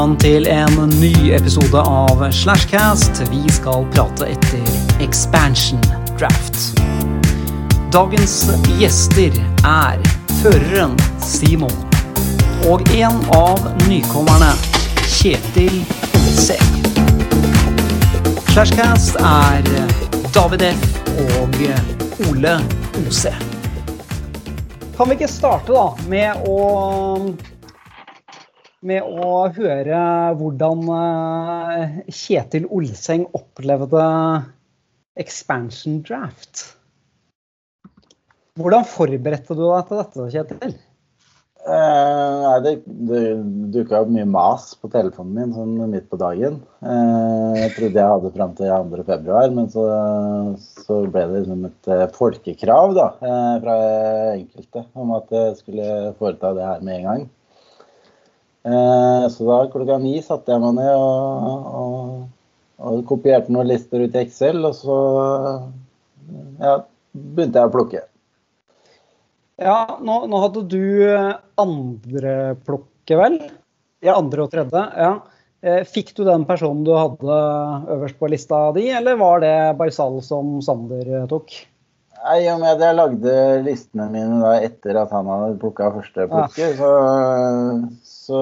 velkommen til en ny episode av Slashcast. Vi skal prate etter expansion draft. Dagens gjester er føreren Simon og en av nykommerne, Kjetil Olsek. Slashcast er David F. og Ole Ose. Kan vi ikke starte da med å med å høre hvordan eh, Kjetil Olseng opplevde expansion draft. Hvordan forberedte du deg til dette, Kjetil? Eh, nei, det, det dukka opp mye mas på telefonen min sånn midt på dagen. Eh, jeg trodde jeg hadde fram til 2.2, men så, så, ble det liksom et eh, folkekrav da, eh, fra enkelte om at jeg skulle foreta det her med en gang. Eh, så da klokka ni satte jeg meg ned og, og, og, kopierte noen lister ut i Excel, og så ja, begynte jeg å plukke. Ja, nå, nå hadde du andreplukket, vel? Ja. Andre og tredje. ja. Eh, fikk du den personen du hadde øverst på lista di, eller var det Barzal som Sander tok? Nei, I og med at jeg lagde listene mine da etter at han hadde plukka første plukket, ja. så, så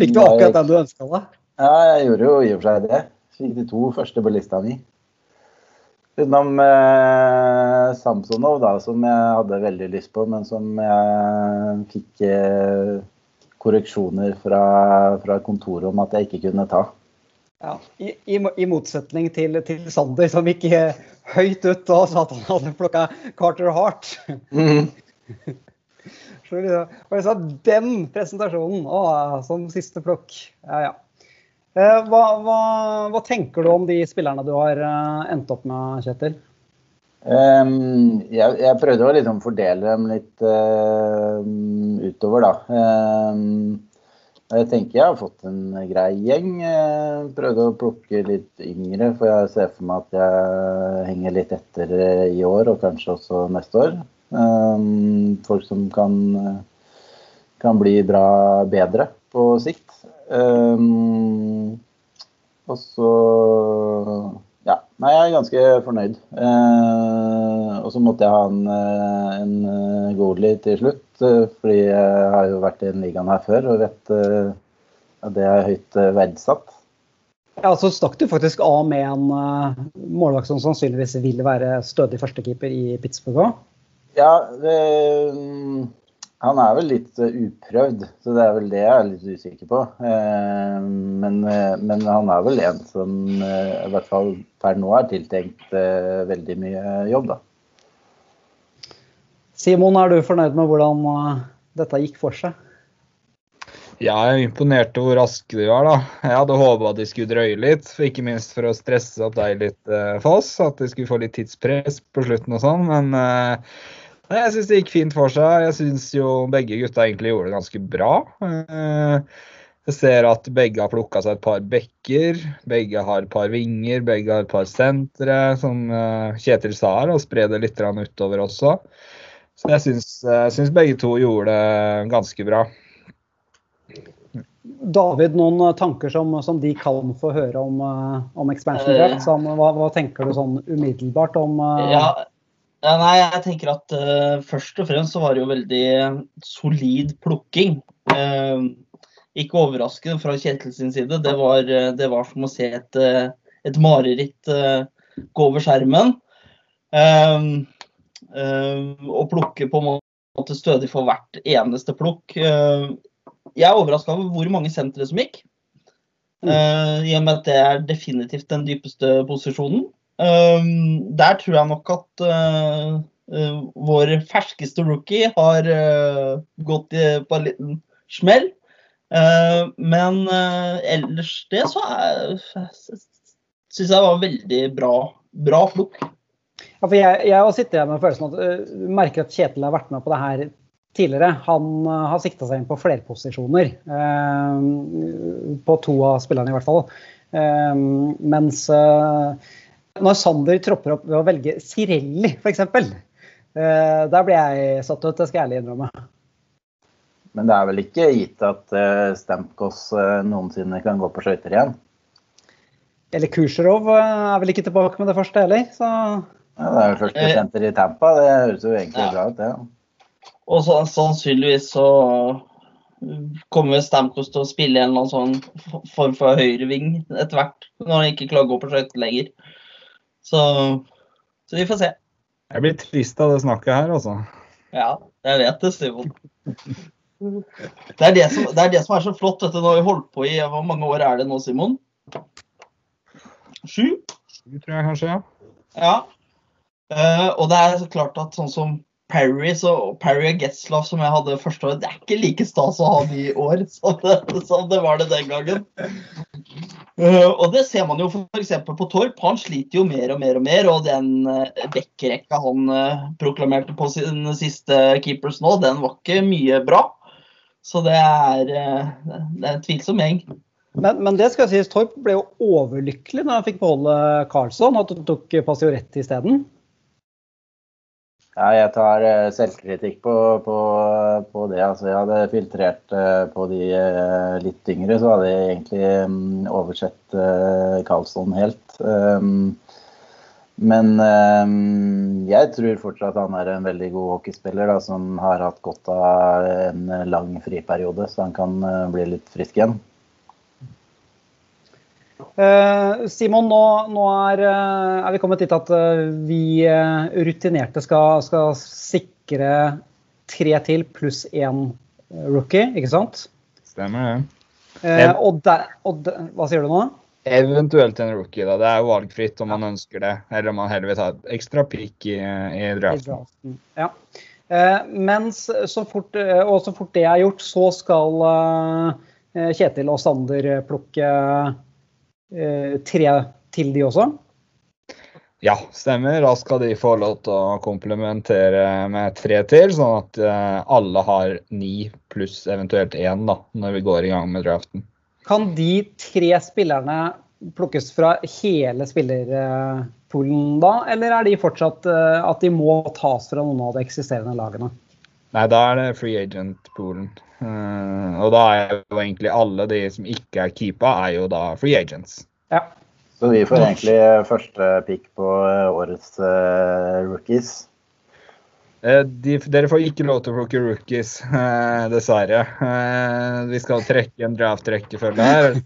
Fikk du akkurat den du ønska deg? Ja, jeg gjorde jo i og for seg det. Fikk de to første på lista mi. Utenom eh, Samsonov, da, som jeg hadde veldig lyst på, men som jeg fikk eh, korreksjoner fra, fra, kontoret om at jeg ikke kunne ta. Ja, I, i, i motsetning til, til, Sander, som gikk høyt ut og sa at han hadde plukka Carter Hart. Mm. Så liksom, den presentasjonen å, som siste plukk. Ja, ja. Eh, hva, hva, hva, tenker du om de spillerne du har eh, endt opp med, Kjetil? Um, jeg, jeg, prøvde å liksom fordele dem litt uh, utover, da. Um, jeg tenker jeg har fått en grei gjeng. Jeg prøvde å plukke litt yngre, for jeg ser for meg at jeg henger litt etter i år og kanskje også neste år. Um, folk som kan, kan bli bra bedre på sikt. Um, og så Ja. Nei, jeg er ganske fornøyd. Uh, og så måtte jeg ha en, en goalie til slutt, fordi jeg har jo vært i den ligaen her før og vet at det er høyt verdsatt. Ja, Så stakk du faktisk av med en uh, målvakt som sannsynligvis vil være stødig førstekeeper i Pittsburgh òg? Ja, det, han er vel litt eh, uprøvd, så det er vel det jeg er litt usikker på. Eh, men, eh, men han er vel en som i hvert fall per nå er tiltenkt veldig mye jobb, da. Simon, er du fornøyd med hvordan dette gikk for seg? Jeg er imponert over hvor raske de var. da. Jeg hadde håpa at de skulle drøye litt, for ikke minst for å stresse opp deg litt, Foss. At de skulle få litt tidspress på slutten og sånn. Men uh, jeg syns det gikk fint for seg. Jeg syns jo begge gutta egentlig gjorde det ganske bra. Eh, jeg ser at begge har plukka seg et par bekker. Begge har et par vinger, begge har et par sentre, som eh, Kjetil sa her, og spre det litt utover også. Så jeg syns, begge to gjorde det ganske bra. David, noen tanker som, som de kan få høre om, eh, om expansion draft? Hva, hva, tenker du sånn umiddelbart om ja, ja, nei, jeg tenker at uh, Først og fremst så var det jo veldig solid plukking. Uh, ikke overraskende fra Kjetil sin side. Det var, uh, det var som å se et, et mareritt gå over skjermen. og plukke på en måte stødig for hvert eneste plukk. jeg er overraska over hvor mange sentre som gikk. I og med at det er definitivt den dypeste posisjonen. Um, der tror jeg nok at uh, uh, vår ferskeste rookie har uh, gått i, på en liten smell. men ellers det så syns jeg var veldig bra, bra plukk. Ja, for jeg, jeg sitter med følelsen at du merker at Kjetil har vært med på det her tidligere. Han har sikta seg inn på flerposisjoner. på to av spillerne, i hvert fall. mens når Sander tropper opp ved å velge Sirelli, f.eks. Uh, eh, der ble jeg satt ut, det skal jeg ærlig innrømme. Men det er vel ikke gitt at uh, Stamkos uh, noensinne kan gå på skøyter igjen? Eller Kursjerov er vel ikke tilbake med det første heller, så ja, Det er jo første senter i Tampa, det høres jo egentlig ja. bra ut, det. Ja. Og så, sannsynligvis så kommer Stamkos til å spille en eller annen sånn form for høyreving etter hvert, når han ikke klarer å gå på skøyter lenger. Så, så, vi får se. Jeg blir trist av det snakket her, altså. Ja, jeg vet det, Simon. Det er det, som, det er det som er så flott. Dette har vi holdt på i Hvor mange år er det nå, Simon? Sju? Sju, tror jeg kanskje, ja. Ja. Uh, og det er så klart at sånn som Parry og Parry og Getzlaff som jeg hadde første år, det er ikke like stas å ha de i år som det, som det var det den gangen. Uh, og det ser man jo f.eks. på Torp. Han sliter jo mer og mer og mer. Og den uh, bekkerekka han uh, proklamerte på sin siste keepers nå, den var ikke mye bra. Så det er, det er en tvilsom gjeng. Men, men, det skal sies, Torp ble jo overlykkelig når han fikk beholde Carlsson, at han tok Passioretti isteden. Ja, jeg tar selvkritikk på, på, på, det. Altså, jeg hadde filtrert på de litt yngre, så hadde jeg egentlig mm, oversett Karlsson helt. Men um, jeg tror fortsatt han er en veldig god hockeyspiller da, som har hatt godt av en lang friperiode, så han kan bli litt frisk igjen. Uh, Simon, nå, nå er, uh, er, vi kommet dit at vi rutinerte skal, skal, sikre tre til pluss én rookie, ikke sant? Stemmer det. Og, der, og der, hva sier du nå? Eventuelt en rookie. da, Det er valgfritt om man ønsker det. Eller om man heller vil ta et ekstra pikk i, i draften. Ja. Eh, mens så fort, eh, og så fort det er gjort, så skal eh, Kjetil og Sander plukke eh, tre til, de også? Ja, stemmer. Da skal de få lov til å komplementere med tre til, sånn at eh, alle har ni pluss eventuelt én da, når vi går i gang med draften. Kan de tre spillerne plukkes fra hele spillerpoolen da, eller er de fortsatt eh, at de må tas fra noen av de eksisterende lagene? Nei, da er det free agent-poolen. Uh, og da er jo egentlig alle de som ikke er keepa, er jo da free agents. Ja. Så vi får egentlig første pick på eh, årets uh, rookies. Eh, de, dere får ikke lov til å plukke rookies, eh, dessverre. Eh, vi skal trekke en draft-rekkefølge her.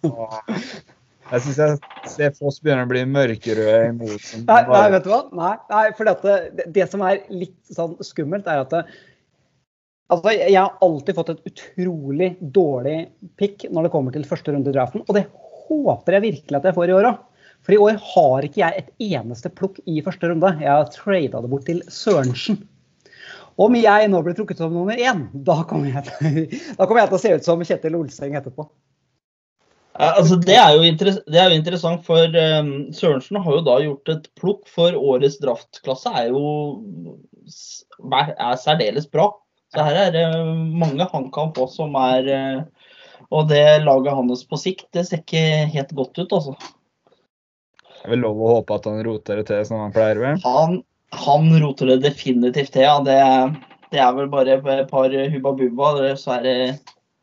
Jeg syns jeg ser Foss begynner å bli mørkerøde imot. Nei, nei, vet du hva? Nei, nei for det, det, som er litt sånn skummelt, er at det, altså, jeg har alltid fått et utrolig dårlig pick når det kommer til første runde i draften. Og det håper jeg virkelig at jeg får i år òg. For i år har ikke jeg et eneste plukk i første runde. Jeg har trada det bort til Sørensen. Om jeg nå blir trukket som nummer én, da kommer jeg, da kommer jeg til å se ut som Kjetil Olseng etterpå. Altså det, er det, er jo interessant, for um, Sørensen har jo da gjort et plukk for årets draftklasse. er jo er særdeles bra. Så her er det mange han kan som er uh, Og det laget hans på sikt, det ser ikke helt godt ut, altså. Jeg vil lov å håpe at han roter det til som han pleier med? Han, han roter det definitivt til, ja. Det, det, er vel bare et par hubba bubba. Så er det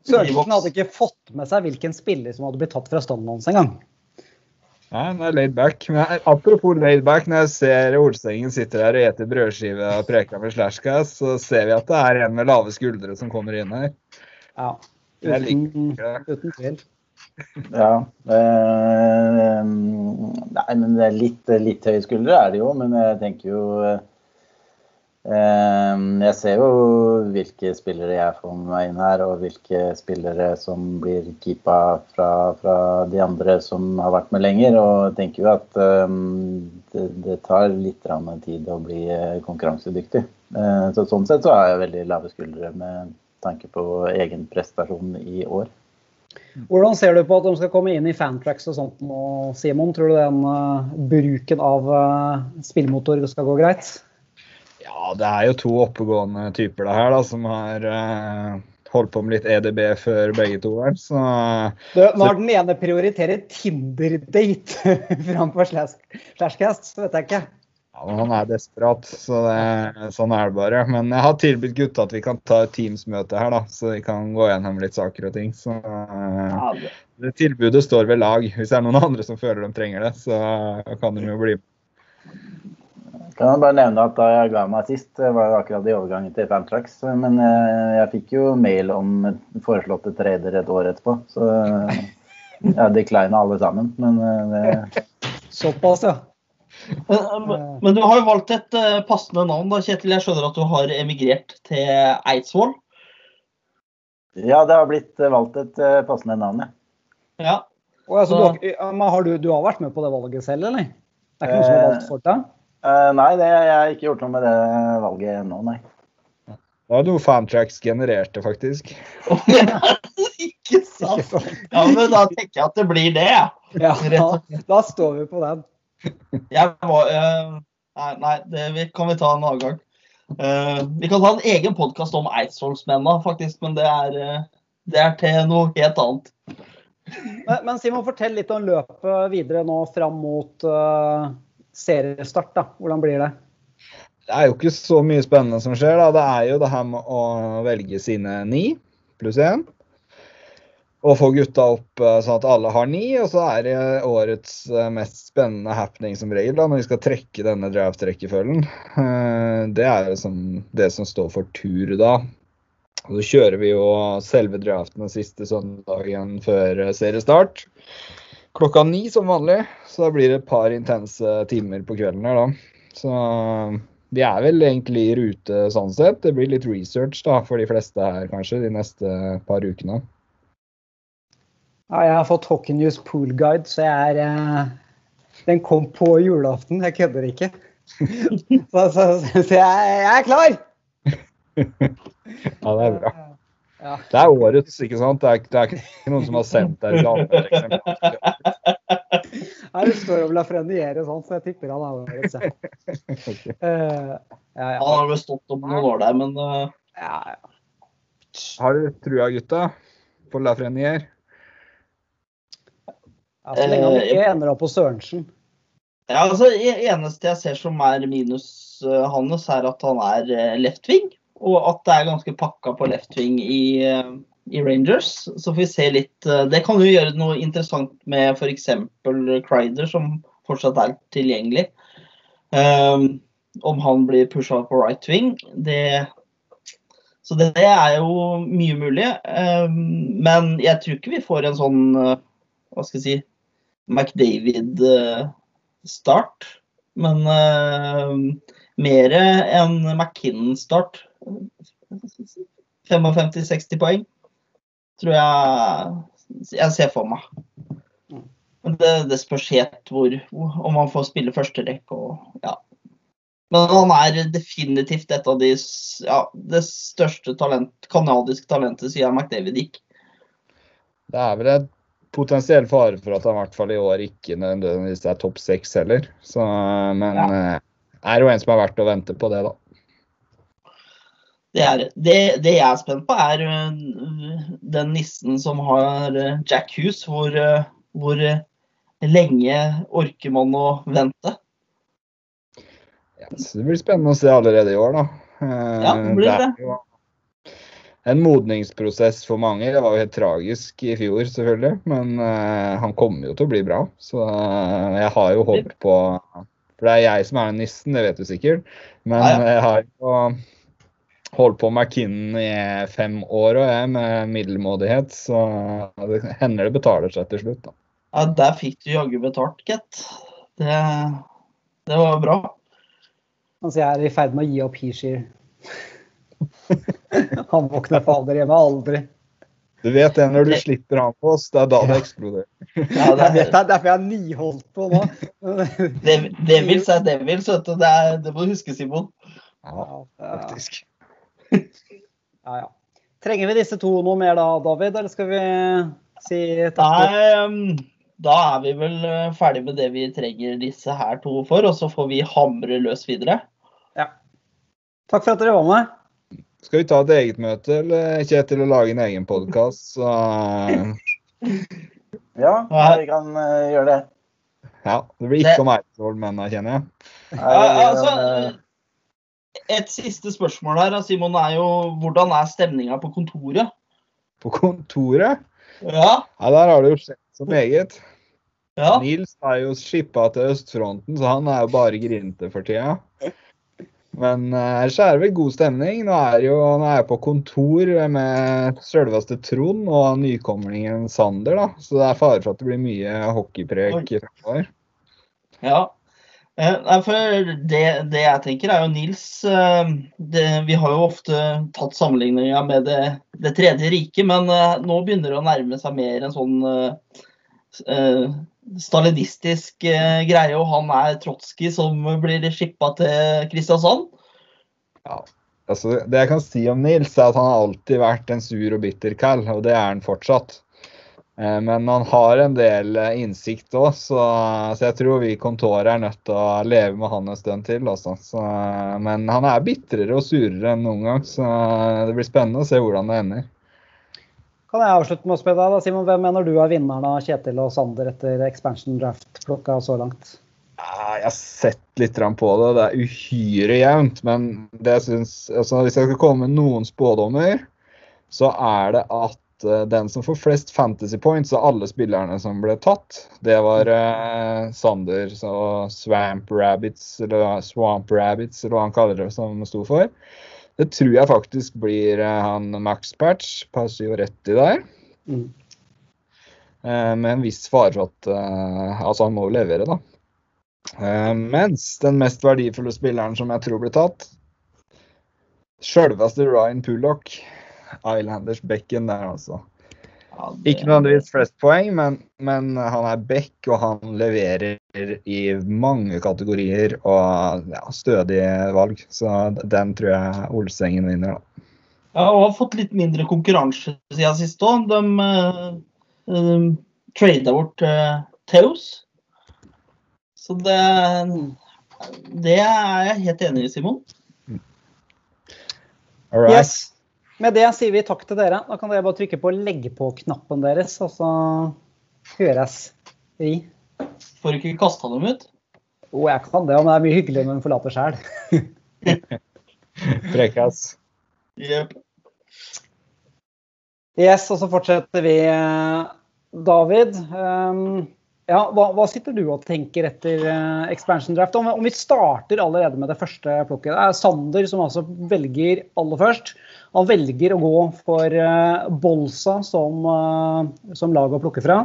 Sørensen hadde ikke fått med seg hvilken spiller som hadde blitt tatt fra standen hans engang. Nei, det er laid back. Men apropos laid back, når jeg ser Olsengen sitter her og eter brødskive og preker med slashka, så ser vi at det er en med lave skuldre som kommer inn her. Ja, uten, uten tvil. Ja. Eh, nei, men det er litt, litt høye skuldre er det jo, men jeg tenker jo eh, Jeg ser jo hvilke spillere jeg får med meg inn her, og hvilke spillere som blir keepa fra, fra de andre som har vært med lenger. Og jeg tenker jo at eh, det, det, tar litt tid å bli eh, konkurransedyktig. Eh, så sånn sett så har jeg veldig lave skuldre med tanke på egen prestasjon i år. Hvordan ser du på at de skal komme inn i fantracks og sånt nå, Simon? Tror du den uh, bruken av spillmotor skal gå greit? Ja, det er jo to oppegående typer det her da, som har uh, holdt på med litt EDB før begge to her. Så, du, når den ene prioriterer Tinder-date framfor Slashcast, så vet jeg ikke. Ja, men Han er desperat, så det, sånn er det bare. Men jeg har tilbudt gutta at vi kan ta et Teams-møte her, da, så vi kan gå gjennom litt saker og ting. Så eh, Ja, det- det tilbudet står ved lag. Hvis det er noen andre som føler de trenger det, så kan de jo bli med. Kan jeg bare nevne at Da jeg ga meg sist, var jo akkurat i overgangen til Fantrax. Men eh, jeg fikk jo mail om foreslåtte trader et år etterpå. Så eh, jeg declina alle sammen. Men eh, det, Såpass, ja. Men, men du har jo valgt et eh, passende navn, da, Kjetil. Jeg skjønner at du har emigrert til Eidsvoll. ja, det har blitt eh, valgt et eh, passende navn, ja. Ja. Og, altså, du, har, du har vært med på det valget selv, eller? Det er ikke noe som er valgt for deg? Eh, nei, det, jeg har ikke gjort noe med det valget nå, nei. Det var noe Fantracks genererte, faktisk. Ikke sant? Ikke sant? Ja, men da tenker jeg at det blir det, ja. Ja, da, da står vi på den. Jeg var, uh, nei, nei det vi, kan vi ta en annen gang. Uh, vi kan ta en egen podkast om Eidsvollsmennene, faktisk, men det er, eh, det er til noe helt annet. Men, men Simon, fortell litt om løpet videre nå fram mot eh, seriestart. da. Hvordan blir det? Det er jo ikke så mye spennende som skjer. da. Det er jo det her med å velge sine ni pluss én. Og få gutta opp eh, sånn at alle har ni. Og så er det årets eh, mest spennende happening som regel, da, når vi skal trekke denne draft-rekkefølgen. Eh, Det er jo det som står for tur da. Og så kjører vi jo selve draften den siste søndagen før seriestart. Klokka ni som vanlig, så da blir det et par intense timer på kvelden her, da. Så vi er vel egentlig i rute sånn sett. Det blir litt research da, for de fleste her kanskje de neste par ukene. Ja, jeg har fått Hockey News Pool Guide, så jeg er eh, Den kom på julaften, jeg kødder ikke. Så, så, så, så jeg, jeg er klar! Ja, det er bra. Ja. Det er årets, ikke sant? Det er, det er ikke noen som har sendt deg gaver. Her det står om Lafreniere sånn, så jeg tipper han er årets. ja. uh, ja, ja. Han har vel stått om noen år der, men uh... ja, ja. Har du trua, gutta, på Lafreniere? Ja, så lenge han ikke ender opp på Sørensen. ja, altså, eneste jeg ser som er minus uh, hans, er at han er eh, left wing. Og at det er ganske pakka på left wing i, eh, i Rangers. Så får vi se litt eh, Det kan jo gjøre noe interessant med f.eks. Crider, som fortsatt er tilgjengelig. Um, om han blir pusha på right wing, det Så det er jo mye mulig. Um, men jeg tror ikke vi får en sånn eh, Hva skal jeg si McDavid-start. Men uh, mer enn McKinnon-start. 55-60 poeng tror jeg jeg ser for meg. Men det, det spørs helt hvor, om han får spille første rekke og ja. Men han er definitivt et av de ja, det største talent, kanadiske talentet siden McDavid gikk. Det er vel en potensiell fare for at han i hvert fall i år ikke nødvendigvis er topp seks heller. Så, men Ja. eh, er jo en som er verdt å vente på det, da. Det, er, det, det jeg er spent på, er øh, den nissen som har øh, Jack Hughes. Hvor, øh, hvor lenge orker man å vente? Ja, så det blir spennende å se allerede i år, da. Eh, Ja, det blir det. jo en modningsprosess for mange. Det var jo helt tragisk i fjor, selvfølgelig. Men uh, han kommer jo til å bli bra. Så uh, jeg har jo håp på For det er jeg som er den nissen, det vet du sikkert. Men Ja, ja. jeg har jo holdt på med McKinnon i fem år og jeg med middelmådighet. Så det hender det betaler seg til slutt, da. Ja, der fikk du jaggu betalt, gitt. Det, det var bra. Altså, jeg er i ferd med å gi opp Heeshire. Han våkner fader hjemme aldri. Du vet det, når du slipper han på oss, det er da det eksploderer. Ja, Det er det, derfor jeg har niholdt på nå. det, Devils er Devils, vet du. Det, er, det må du huske, Simon. Ja, Ja, ja, ja. Trenger vi disse to noe mer da, David, eller skal vi si takk? Nei, um, da er vi vel øh, ferdig med det vi trenger disse her to for, og så får vi hamre løs videre. Takk for at dere var med. Skal vi ta et eget møte, eller Kjetil, og lage en egen podkast? Så Ja, vi kan eh, gjøre det. Ja, Det blir ikke om Eidsvoll-mennene, kjenner jeg. Ja, altså, et siste spørsmål her, Simon, er jo hvordan er stemninga på kontoret? På kontoret? Ja. ja der har det jo skjedd så meget. Ja. Nils er jo skippa til østfronten, så han er jo bare grinte for tida. Men ellers uh, er det vel god stemning. Nå er, jo, nå er på kontor med selveste Trond og nykomlingen Sander, da. Så det er fare for at det blir mye hockeyprek framover. Ja. Eh, det, det, jeg tenker, er jo Nils eh, det, Vi har jo ofte tatt sammenligninga med det, det, tredje riket, men eh, nå begynner det å nærme seg mer en sånn uh, stalinistisk uh, greie, og han er Trotskij som blir skippa til Kristiansand. Ja, altså Det jeg kan si om Nils, er at han har alltid vært en sur og bitter kall, og det er han fortsatt. Uh, men han har en del innsikt òg, så, så, jeg tror vi i kontoret er nødt til å leve med han en stund til. Også. Så, men han er bitrere og surere enn noen gang, så det blir spennende å se hvordan det ender. Kan jeg avslutte med å spørre deg, da, Simon, Hvem mener du er vinneren av Kjetil og Sander etter expansion draft-plukka så langt? Jeg har sett litt på det. Det er uhyre jevnt. Men det synes, altså hvis jeg skal komme med noen spådommer, så er det at uh, den som får flest fantasy points av alle spillerne som ble tatt, det var uh, Sander og Swamp Rabbits, eller Swamp Rabbits, eller hva han kaller det, som sto for. Det tror jeg faktisk blir uh, han Max Patch, passer jo rett i der. Mm. Uh, med en viss fare for at Altså, han må jo levere, da. mens den mest verdifulle spilleren som jeg tror blir tatt, sjølveste Ryan Pullock, Islanders Becken der, altså. Ikke nødvendigvis flest poeng, men, men, han er back, og han leverer i mange kategorier og ja, stødige valg. Så den tror jeg Olsengen vinner, da. Ja, og har fått litt mindre konkurranse siden sist òg. De uh, uh, trada bort uh, Theos. Så det, det er jeg helt enig i, Simon. All right. Yes. Med det sier vi takk til dere. Da kan dere bare trykke på legge på-knappen deres, og så høres vi. Får du ikke kasta dem ut? Jo, jeg kan det, men det er mye hyggeligere når en forlater sjæl. Prekas. Yep. Yes, og så fortsetter vi. David, um, ja, hva, hva, sitter du og tenker etter uh, expansion draft? Om, om, vi starter allerede med det første plukket. Det er Sander som altså velger aller først. Han velger å gå for uh, Bolsa som, uh, som lag å plukke fra,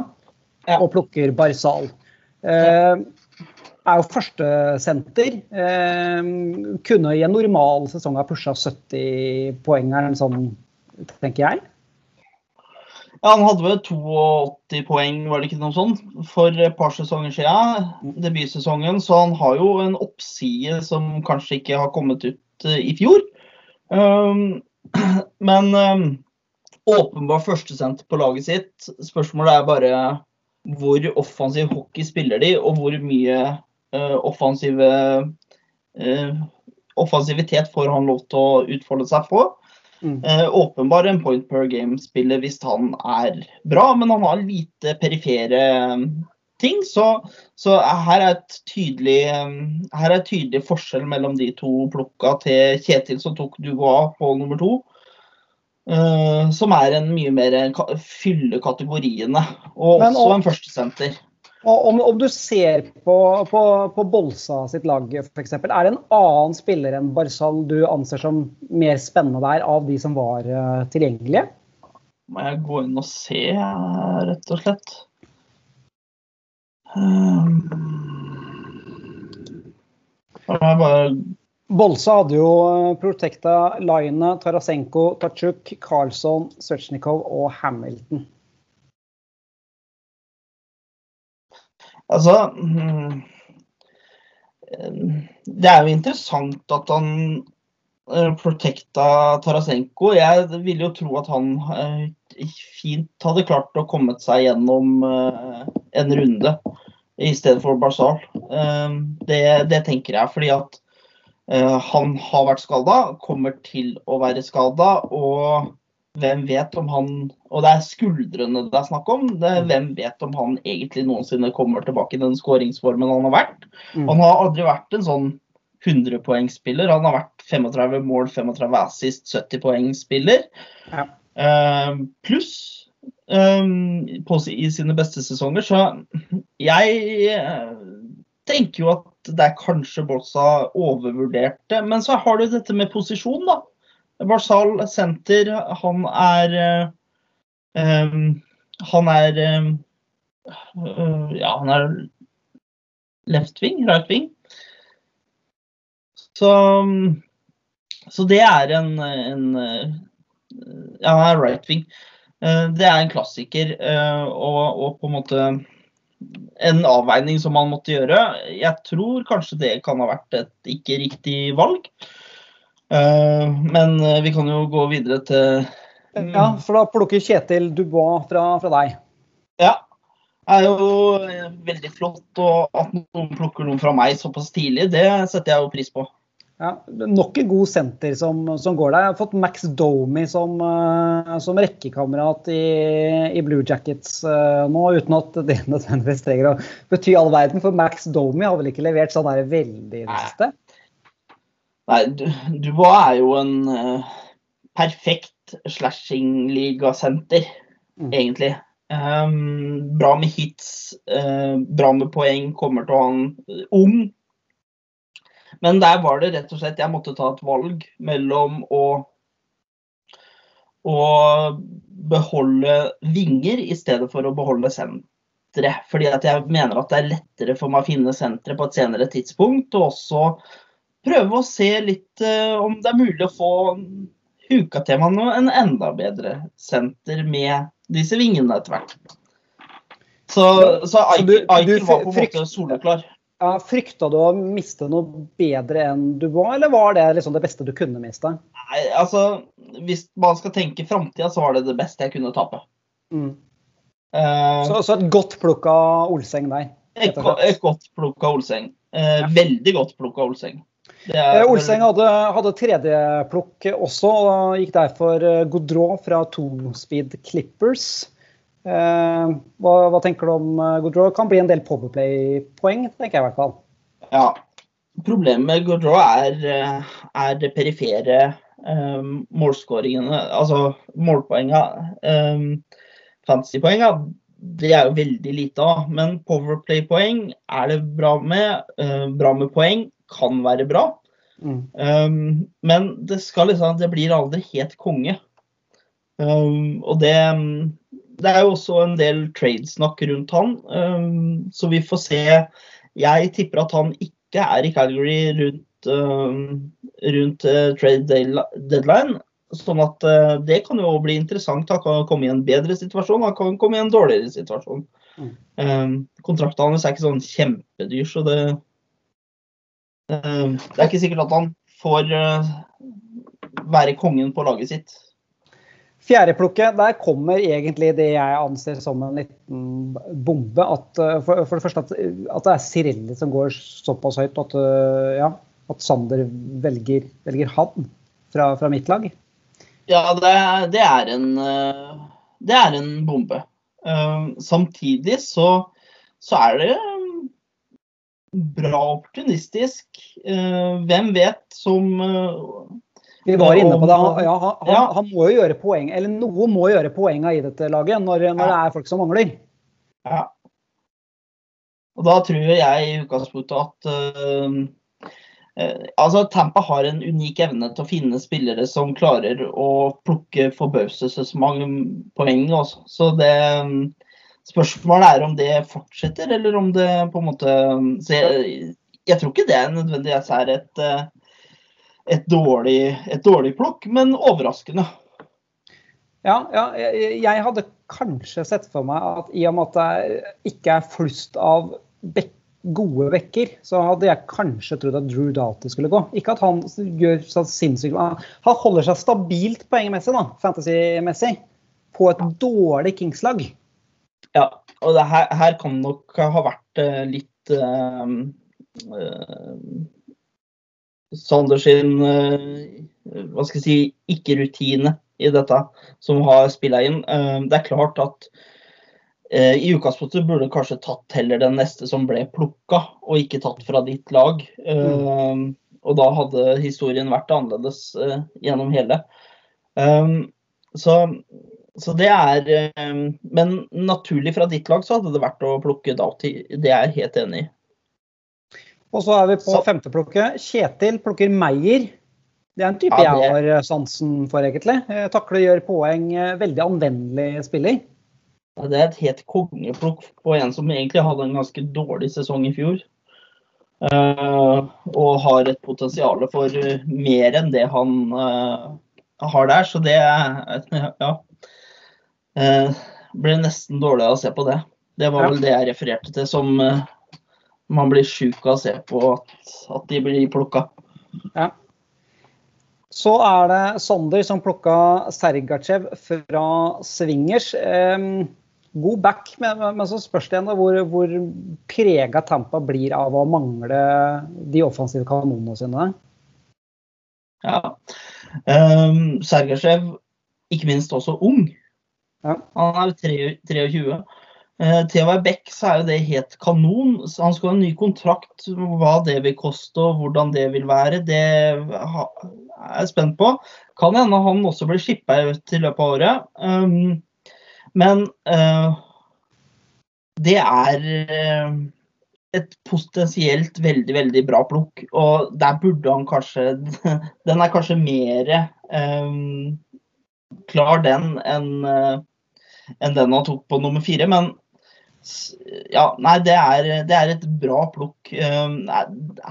ja. og plukker Barzal. Uh, er jo førstesenter. Uh, kunne i en normal sesong ha pusha 70 poeng sånn, tenker jeg. Ja, Han hadde vel 82 poeng, var det ikke noe sånt, for et par sesonger siden. Debutsesongen. Så han har jo en oppside som kanskje ikke har kommet ut i fjor. Um, men um, åpenbart førstesenter på laget sitt. Spørsmålet er bare hvor offensiv hockey spiller de, og hvor mye uh, offensive uh, offensivitet får han lov til å utfolde seg på. Mm. Åpenbar en point per game-spiller hvis han er bra, men han har lite perifere ting. Så, så her, er et tydelig, her er et tydelig forskjell mellom de to plukka til Kjetil som tok Dubois på nummer to. Uh, som er en mye mer fylle kategoriene. Og Men, også en førstesenter. Og om, om, du ser på, på, på Bolsa sitt lag f.eks., er det en annen spiller enn Barzal du anser som mer spennende der, av de som var uh, tilgjengelige? Må jeg gå inn og se, rett og slett. Um, bare... Bolsa hadde jo eh, Protecta, Line, Tarasenko, Tachuk, Carlsson, Svetsjnikov og Hamilton. Altså mm, Det er jo interessant at han protekta protecta Tarasenko. Jeg ville jo tro at han eh, fint hadde klart å komme seg gjennom en runde i stedet for Barzal. Eh, det, det, tenker jeg fordi at eh, han har vært skada, kommer til å være skada. Og hvem vet om han Og det er skuldrene det er snakk om. Det hvem vet om han egentlig noensinne kommer tilbake i den skåringsformen han har vært. Mm. Han har aldri vært en sånn 100-poengspiller. Han har vært 35 mål, 35 assist, 70 poeng-spiller. Ja. Eh, pluss um, i sine beste sesonger. Så jeg eh, tenker jo at det er kanskje Bolsa overvurderte. Men så har du dette med posisjon, da. Barzal senter, han er eh, Han er eh, Ja, han er left wing, right wing. Så, så det er en, en Ja, han er right wing. Eh, det er en klassiker eh, og, og på en måte en avveining som man måtte gjøre. Jeg tror kanskje det kan ha vært et ikke riktig valg. Uh, men vi kan jo gå videre til Ja, for da plukker Kjetil Dubois fra, fra deg. Ja. Det er jo veldig flott og at noen plukker noen fra meg såpass tidlig. Det setter jeg jo pris på. Ja, nok en god senter som, som, går der. Jeg har fått Max Domi som, som rekkekamerat i, i, Blue Jackets nå, uten at det nødvendigvis trenger å bety all verden. For Max Domi har vel ikke levert sånn der veldig i det siste? Nei, Dubois er jo en uh, perfekt slashing-ligasenter, mm. egentlig. Um, bra med hits, bra med poeng, kommer til å ha en ung men der var det rett og slett Jeg måtte ta et valg mellom å, å beholde vinger i stedet for å beholde sentre. Fordi at jeg mener at det er lettere for meg å finne sentre på et senere tidspunkt. Og også prøve å se litt uh, om det er mulig å få huka til meg en enda bedre senter med disse vingene etter hvert. Så, så Eiker var på en måte soleklar. Ja, Frykta du å miste noe bedre enn du var, eller var det liksom det beste du kunne miste? Nei, altså, Hvis man skal tenke framtida, så var det det beste jeg kunne tape. Mm. Uh, så, så, et godt plukka Olseng der? Et, et godt plukka Olseng. Uh, ja. Veldig godt plukka Olseng. Er, uh, Olseng hadde, hadde tredjeplukk også, og gikk derfor Godrå fra Two Speed Clippers. Eh, hva, hva, tenker du om uh, Kan bli en del Powerplay-poeng, tenker jeg i hvert fall. Ja. Problemet med Goodrow er, eh, er det perifere eh, målskåringene, altså målpoenga. Eh, Fantasypoenga, det er jo veldig lite av. Men Powerplay-poeng er det bra med. Eh, bra med poeng kan være bra. Mm. Um, men det, skal liksom, det blir aldri helt konge. Um, og det det er jo også en del tradesnakk rundt han, um, så vi får se. Jeg tipper at han ikke er i Calgary rundt, rundt uh, trade deadline. Sånn at uh, det kan jo bli interessant. Han kan komme i en bedre situasjon, han kan komme i en dårligere situasjon. Mm. Kontrakten hans er ikke sånn kjempedyr, så det Det er ikke sikkert at han får uh, være kongen på laget sitt. Fjerdeplukket, der kommer egentlig det jeg anser som en liten bombe. At, eh, for, for, det første at, at, det er Sirelli som går såpass høyt at, eh, ja, at Sander velger, velger han fra, fra, mitt lag. Ja, det, det, er en, eh, det er en bombe. Uh, samtidig så, så, er det bra opportunistisk. Uh, hvem vet som uh, vi var inne på det. Han, ja, han, ja. han, må jo gjøre poeng, eller noe må gjøre poenga i dette laget når, når ja. det er folk som mangler. Ja. Og da tror jeg i utgangspunktet at uh, uh, altså Tampa har en unik evne til å finne spillere som klarer å plukke forbauselsesmange poeng. Også. Så det Spørsmålet er om det fortsetter, eller om det på en måte jeg, jeg, tror ikke det nødvendigvis er et uh, et dårlig, et dårlig plukk, men overraskende. Ja, ja jeg, jeg, hadde kanskje sett for meg at i og med at det ikke er flust av bek gode bekker, så hadde jeg kanskje trodd at Drew Doughty skulle gå. Ikke at han gjør så sinnssykt Han holder seg stabilt poengmessig, da, fantasy-messig, på et dårlig Kings-lag. Ja, og her, her, kan nok ha vært uh, litt uh, uh, Sander sin eh, hva skal jeg si, ikke-rutine i dette, som har spilla inn. Eh, det er klart at eh, i utgangspunktet burde kanskje tatt heller den neste som ble plukka, og ikke tatt fra ditt lag. Mm. Og da hadde historien vært annerledes gjennom hele. Så, så det er Men naturlig fra ditt lag så hadde det vært å plukke Doughty. Det er jeg helt enig i. Og så er vi på femteplukket. Kjetil plukker Meyer. Det er en type ja, det... jeg har sansen for, egentlig. Takler gjør poeng. Eh, veldig anvendelig spiller. Ja, det er et helt kongeplukk på en som egentlig hadde en ganske dårlig sesong i fjor. Uh, og har et potensial for mer enn det han uh, har der. Så det er ja. Uh, ble nesten dårlig å se på det. Det var vel det jeg refererte til som man blir sjuk av å se på at, at de blir plukka. Ja. Så er det Sander som plukka Sergachev fra Swingers. Eh, god back, men, men, så spørs det igjen hvor, hvor prega Tampa blir av å mangle de offensive kanonene sine. Ja. Um, Sergachev, ikke minst også ung. Han er 23. Eh, til å være back så er jo det helt kanon. Han skal ha en ny kontrakt. Hva det vil koste og hvordan det vil være, det er jeg spent på. Kan hende han også blir shippa ut i løpet av året. Um, men uh, det er uh, et potensielt veldig, veldig bra plukk. Og der burde han kanskje Den er kanskje mer um, klar, den, enn uh, enn den han tok på nummer fire. Men ja, nei, det er, det er, et bra plukk. Ehm,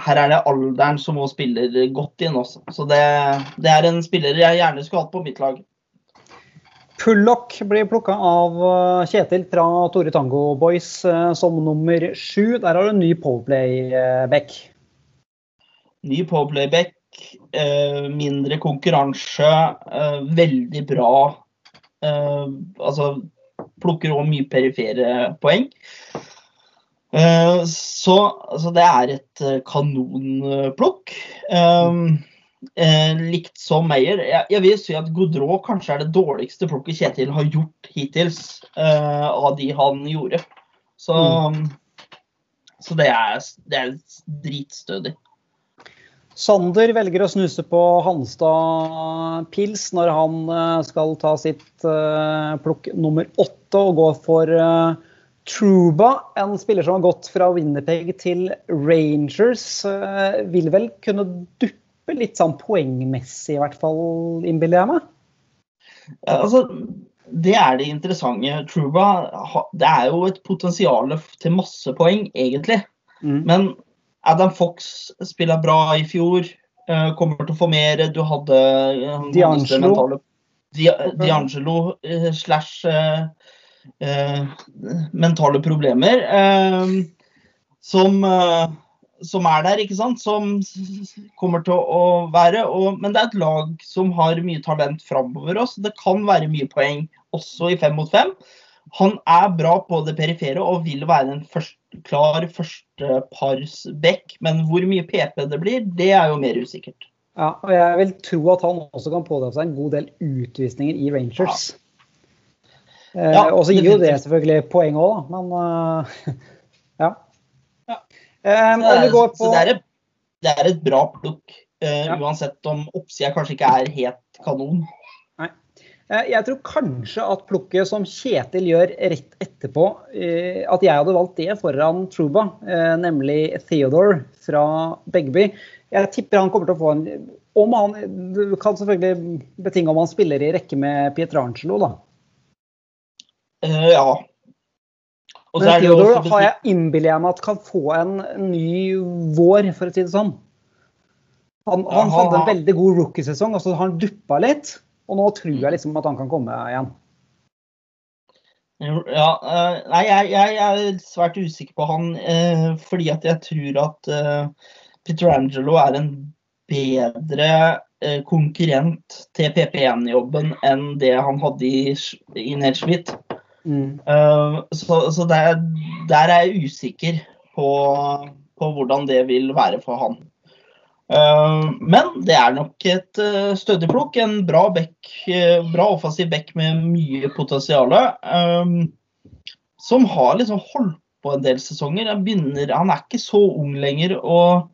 her er det alderen som må spiller godt inn også. Så det, det er en spiller jeg gjerne skulle hatt på mitt lag. Pullock blir plukka av eh, Kjetil fra Tore Tango Boys eh, som nummer sju. Der har du en ny Powerplay-back. Ny Powerplay-back, mindre konkurranse, veldig bra. Altså plukker òg mye perifere poeng. Eh, så altså, det er et eh, kanonplukk. Likt som Meyer. Jeg, jeg, vil si at Godrå kanskje er det dårligste plukket Kjetil har gjort hittils av de han gjorde. Så, mm. så det, er, det er dritstødig. Sander velger å snuse på Hanstad pils når han eh, skal ta sitt uh, plukk nummer åtte og gå for uh, Truba, en spiller som har gått fra Winnerpeg til Rangers. Vil vel kunne duppe litt sånn poengmessig, i hvert fall, innbiller jeg meg? Ja, altså, det er det interessante. Truba det er jo et potensial til masse poeng, egentlig. Mm. Men Adam Fox spiller bra i fjor. Uh, kommer til å få mer. Du hadde uh, D'Angelo. D'Angelo uh, slash mentale problemer. som, som er der, ikke sant. Som kommer til å være. Og, men det er et lag som har mye talent framover oss. Det kan være mye poeng også i fem mot fem. Han er bra på det perifere og vil være den først, klar første pars bekk, Men hvor mye PP det blir, det er jo mer usikkert. Ja, og jeg vil tro at han også kan pådra seg en god del utvisninger i Rangers. Ja. Eh, og så gir jo det selvfølgelig poeng òg, da. Men uh, ja. ja. Eh, det, er, på... det, er et, det, er, et, bra plukk, uh, ja. uansett om oppsida kanskje ikke er helt kanon. Eh, jeg tror kanskje at plukket som Kjetil gjør rett etterpå, eh, at jeg hadde valgt det foran Truba, eh, nemlig Theodore fra Begby. Jeg tipper han kommer til å få en om han, Du kan selvfølgelig betinge om han spiller i rekke med Pietrangelo, da. Ja. Og Men Theodore har jeg innbiller jeg meg at kan få en ny vår, for å si det sånn. Han, han hadde en veldig god rookiesesong, og så har han duppa litt. Og nå tror jeg liksom at han kan komme igjen. Ja, uh, nei, jeg, jeg, er svært usikker på han uh, fordi at jeg tror at uh, Petrangelo er en bedre konkurrent til PP1-jobben enn det han hadde i, i Nedschmidt. Mm. så, så der, der, er jeg usikker på, på hvordan det vil være for han. Uh, men det er nok et uh, stødig plukk. En bra, back, uh, bra offensiv back med mye potensial. som har liksom holdt på en del sesonger. Han, begynner, han er ikke så ung lenger og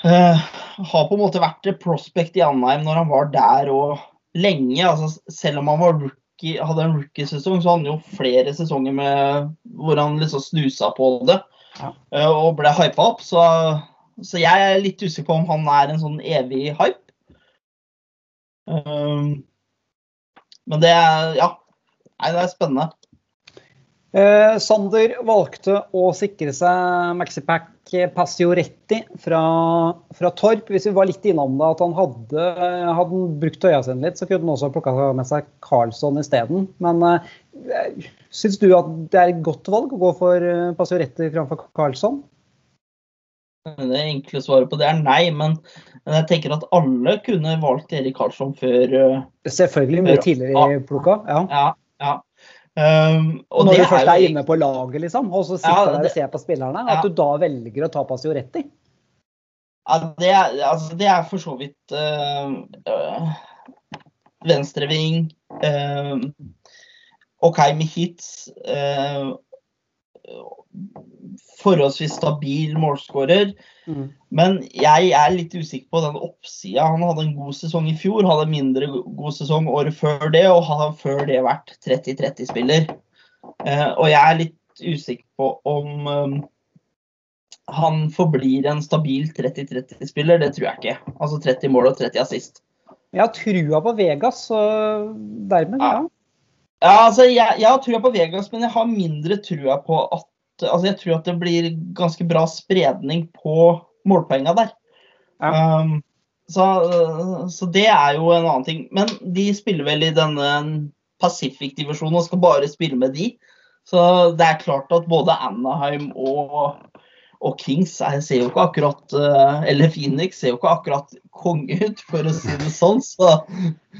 har på en måte vært prospect i Anheim når han var der og lenge. Altså, selv om han var rookie, hadde en rookiesesong, så hadde han jo flere sesonger med, hvor han liksom snusa på det ja. og ble hypa opp. Så så jeg er litt usikker på om han er en sånn evig hype. Um, men det er Ja. Nei, det er spennende. Eh, Sander valgte å sikre seg Maxipack Passioretti fra, fra, Torp. Hvis vi var litt innom det, at han hadde, hadde brukt øya sine litt, så kunne han også plukka med seg Carlsson isteden. Men eh, syns du at det er et godt valg å gå for eh, Passioretti framfor Carlsson? Det enkle svaret på det er nei, men jeg tenker at alle kunne valgt Erik Karlsson før uh, Selvfølgelig mye tidligere i plukka. Ja. ja, ja. Um, og Når du først er, inne på laget, liksom, og så sitter ja, der og ser på spillerne, at du da velger å ta Pasioretti? Ja, det er, altså, det er for så vidt øh, uh, venstreving, Øh, OK med hits. Uh, forholdsvis stabil målskårer. Mm. Men jeg er litt usikker på den oppsida. Han hadde en god sesong i fjor, hadde en mindre god sesong året før det, og har før det vært 30-30-spiller. Eh, og jeg er litt usikker på om um, han forblir en stabil 30-30-spiller. Det tror jeg ikke. Altså 30 mål og 30 assist. Jeg har trua på Vegas, så dermed, ja. Ja, altså, jeg, jeg har trua på Vegas, men jeg har mindre trua på at altså jeg tror at det blir ganske bra spredning på målpoengene der. Ja. Um, så, så, det er jo en annen ting. Men de spiller vel i denne Pacific-divisjonen og skal bare spille med de. Så det er klart at både Anaheim og, og Kings jeg ser jo ikke akkurat uh, Eller Phoenix ser jo ikke akkurat konge ut, for å si det sånn. Så,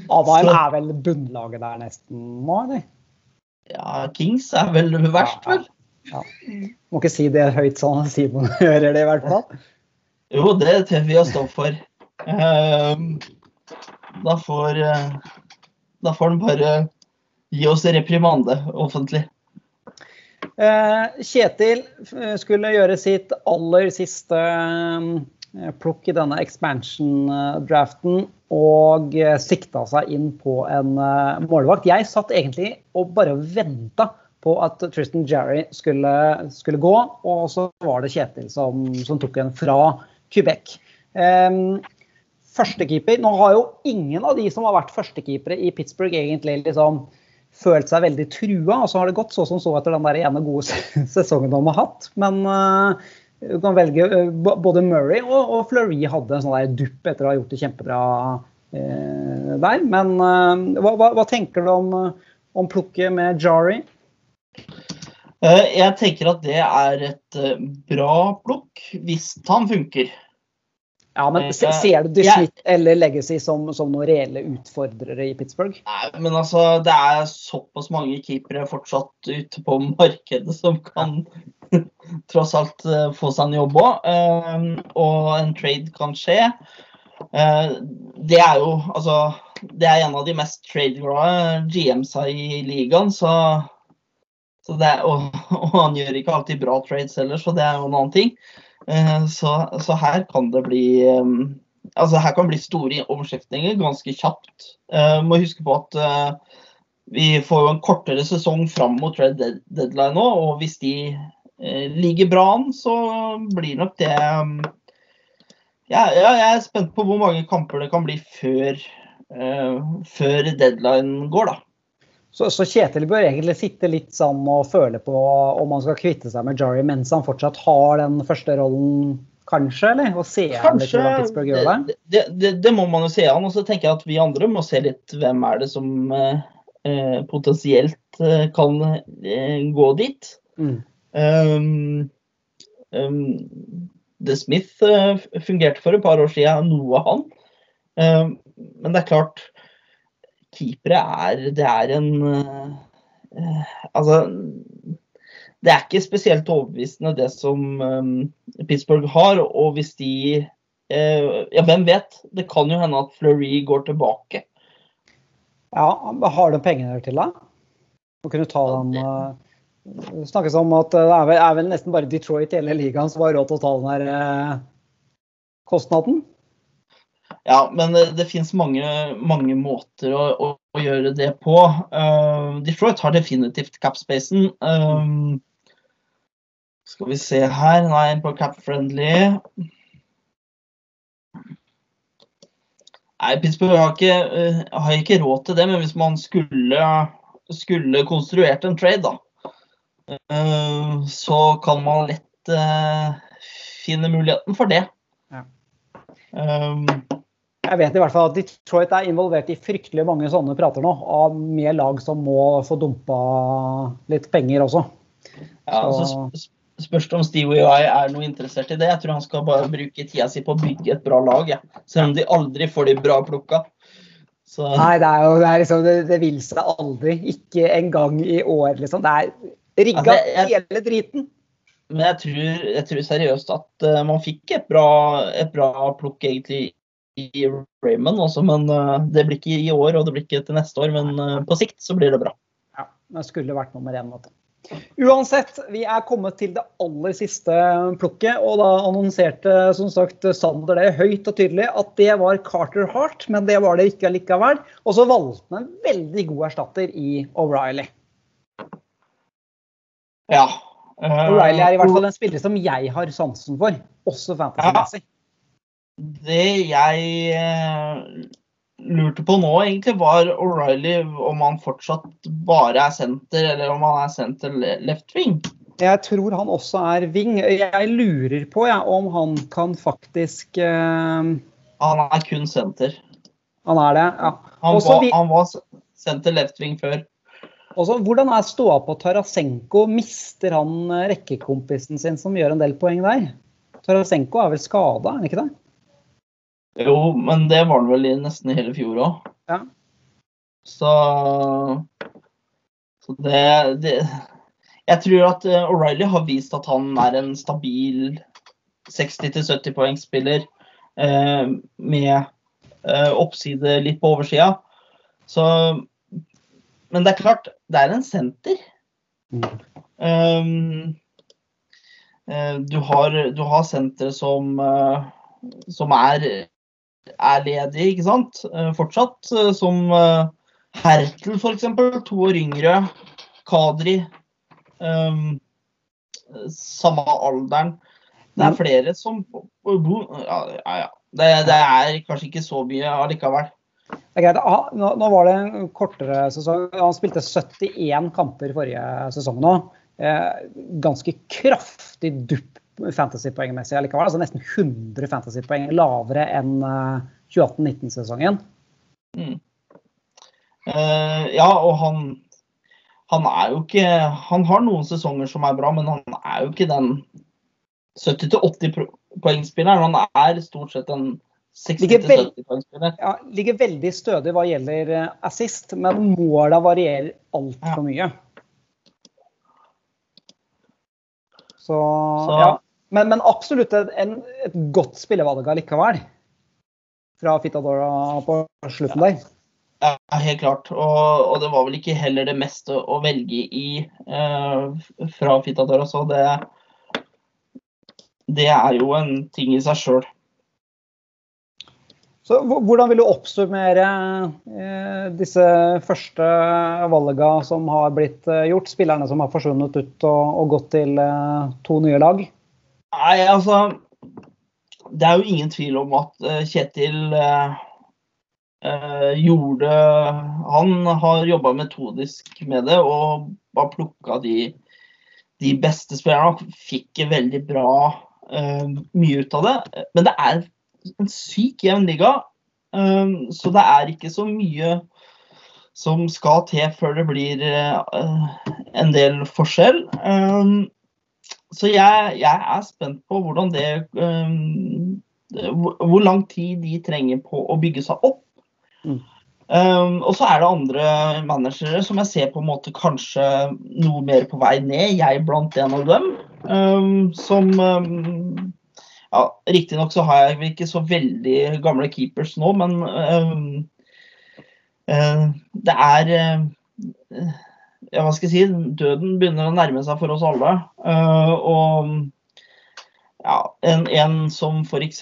Anaheim er vel bunnlaget der nesten nå, eller? Ja, Kings er vel verst, vel. Ja. Må ikke si det høyt sånn at Simon hører det, i hvert fall. Jo, det tør vi å stå for. Ehm, da får eh, Da får han bare gi oss reprimande offentlig. Eh, Kjetil eh, skulle gjøre sitt aller siste plukk i denne expansion-draften og sikta seg inn på en målvakt. Jeg satt egentlig og bare venta på at Tristan Jerry skulle, skulle, gå, og så var det Kjetil som, som tok en fra Quebec. Um, førstekeeper Nå har jo ingen av de som har vært førstekeepere i Pittsburgh, egentlig liksom følt seg veldig trua. Og så har det gått så som så etter den der ene gode sesongen de har hatt. Men uh, du kan velge uh, Både Murray og, og, Fleury hadde en sånn der dupp etter å ha gjort det kjempebra uh, der. Men hva, hva, hva, tenker du om, om plukket med Jari? Eh, jeg tenker at det er et eh, bra plukk, hvis han funker. Ja, men eh, Ser du Smith eller Legacy som, som noen reelle utfordrere i Pittsburgh? Nei, men altså, det er såpass mange keepere fortsatt ute på markedet som kan tross alt få seg en jobb òg. Og en trade kan skje. Det er jo altså Det er en av de mest trade-glade GMs-a i ligaen, så er, og, og, han gjør ikke alltid bra trades heller, så det er jo en annen ting. Uh, så, så, her kan det bli um, altså her kan det bli store omskiftninger ganske kjapt. Uh, må huske på at uh, vi får jo en kortere sesong fram mot trade deadline nå, og hvis de ligger bra an, så blir nok det um, ja, ja, jeg er spent på hvor mange kamper det kan bli før, før deadline går, da. Så, så, Kjetil bør egentlig sitte litt sånn og føle på om han skal kvitte seg med Jari mens han fortsatt har den første rollen, kanskje? eller? Og se kanskje, Pittsburgh gjør det? Det, det? det, må man jo se an. Og så tenker jeg at vi andre må se litt hvem er det som eh, eh potensielt eh, kan eh, gå dit. Mm. Um, um, The Smith uh, fungerte for et par år siden, noe han. Um, men det er klart keepere er Det er en uh, Altså det er ikke spesielt overbevisende det som um, Pittsburgh har. Og hvis de uh, Ja, hvem vet? Det kan jo hende at Fleury går tilbake. Ja, Har de pengene til det? Å kunne ta den uh, Det snakkes om at det er vel, er vel, nesten bare Detroit i hele ligaen som har råd til å ta den der uh, kostnaden. Ja, men det, det fins mange, mange, måter å, å, å, gjøre det på. Uh, Detroit har definitivt capspacen. Um, skal vi se her Nei, på cap-friendly. Nei, Pittsburgh har ikke, uh, har ikke, råd til det, men hvis man skulle, skulle konstruert en trade, da, uh, så kan man lett finne muligheten for det. Ja. Um, jeg vet i hvert fall at Detroit er involvert i fryktelig mange sånne prater nå, av med lag som må få dumpa litt penger også. Ja, så. så spørs det om Steve og er noe interessert i det. Jeg tror han skal bare bruke tida si på å bygge et bra lag, ja. selv om de aldri får de bra plukka. Så... Nei, det er jo det, liksom, det, det, vil seg aldri. Ikke engang i år, liksom. Det er rigga ja, jeg, hele driten. Men jeg tror, jeg tror seriøst at uh, man fikk et bra, et bra plukk egentlig i Raymond også, men uh, det blir ikke i år og det blir ikke til neste år. Men uh, på sikt så blir det bra. Ja, det skulle vært nummer én. Måte. Uansett, vi er kommet til det aller siste plukket, og da annonserte som sagt Sander det høyt og tydelig at det var Carter Hart, men det var det ikke likevel. Og så valgte han en veldig god erstatter i O'Reilly. Ja. Uh, O'Reilly er i hvert fall en spiller som jeg har sansen for, også fantasy-messig. Det jeg uh lurte på nå, egentlig, var O'Reilly om han fortsatt bare er senter, eller om han er senter left wing. Jeg tror han også er wing. Jeg lurer på ja, om han kan faktisk uh... Han er kun senter. Han er det, ja. Han, også, var, han var senter left wing før. Også, hvordan er ståa på Tarasenko? Mister han eh, rekkekompisen sin som gjør en del poeng der? Tarasenko er vel skada, er han ikke det? Jo, men det var det vel i nesten i hele fjor òg. Ja. Så, så det, det, Jeg tror at eh, O'Reilly har vist at han er en stabil 60-70 poengspiller eh, med eh, oppside litt på oversida. Så Men det er klart, det er en senter. Mm. Um, du har, du har sentre som, som er er ledig, ikke sant? Eh, fortsatt. Eh, som eh, Hertel, f.eks. To år yngre. Kadri. Um, samme alderen. Det er flere som Ja, ja. ja. Det, det, er kanskje ikke så mye allikevel. Det er greit. Ah, nå, nå, var det en kortere sesong. Han spilte 71 kamper forrige sesong nå. Eh, ganske kraftig dupp fantasypoengmessig allikevel. Altså nesten 100 fantasypoeng lavere enn 2018-19-sesongen. Eh, mm. Uh, ja, og han, han er jo ikke Han har noen sesonger som er bra, men han er jo ikke den 70-80 poengspilleren. Han er stort sett en 60-70 poengspiller. Ja, ligger veldig stødig hva gjelder eh, assist, men måla varierer altfor ja. mye. Så, Så. ja. Men, men, absolutt en, et godt spillevalg allikevel. Fra Fitadora på slutten der. Ja, helt klart. Og, og, det var vel ikke heller det meste å velge i eh, fra Fitadora, så det, det er jo en ting i seg sjøl. Så Hvordan vil du oppsummere eh, disse første valgene som har blitt eh, gjort? Spillerne som har forsvunnet ut og, og gått til eh, to nye lag? Nei, altså Det er jo ingen tvil om at Kjetil uh, gjorde Han har jobba metodisk med det og har plukka de, de, beste spillerne. Fikk veldig bra mye ut av det. Men det er en syk jevn liga, så det er ikke så mye som skal til før det blir en del forskjell. Så jeg, jeg, er spent på hvordan det um, Hvor lang tid de trenger på å bygge seg opp. Mm. Um, og så er det andre managere som jeg ser på en måte kanskje noe mer på vei ned. Jeg blant en av dem. Um, som um, ja, Riktignok så har jeg vel ikke så veldig gamle keepers nå, men øh, øh, det er øh, ja, hva skal jeg si, Døden begynner å nærme seg for oss alle. Og ja, en, en som f.eks.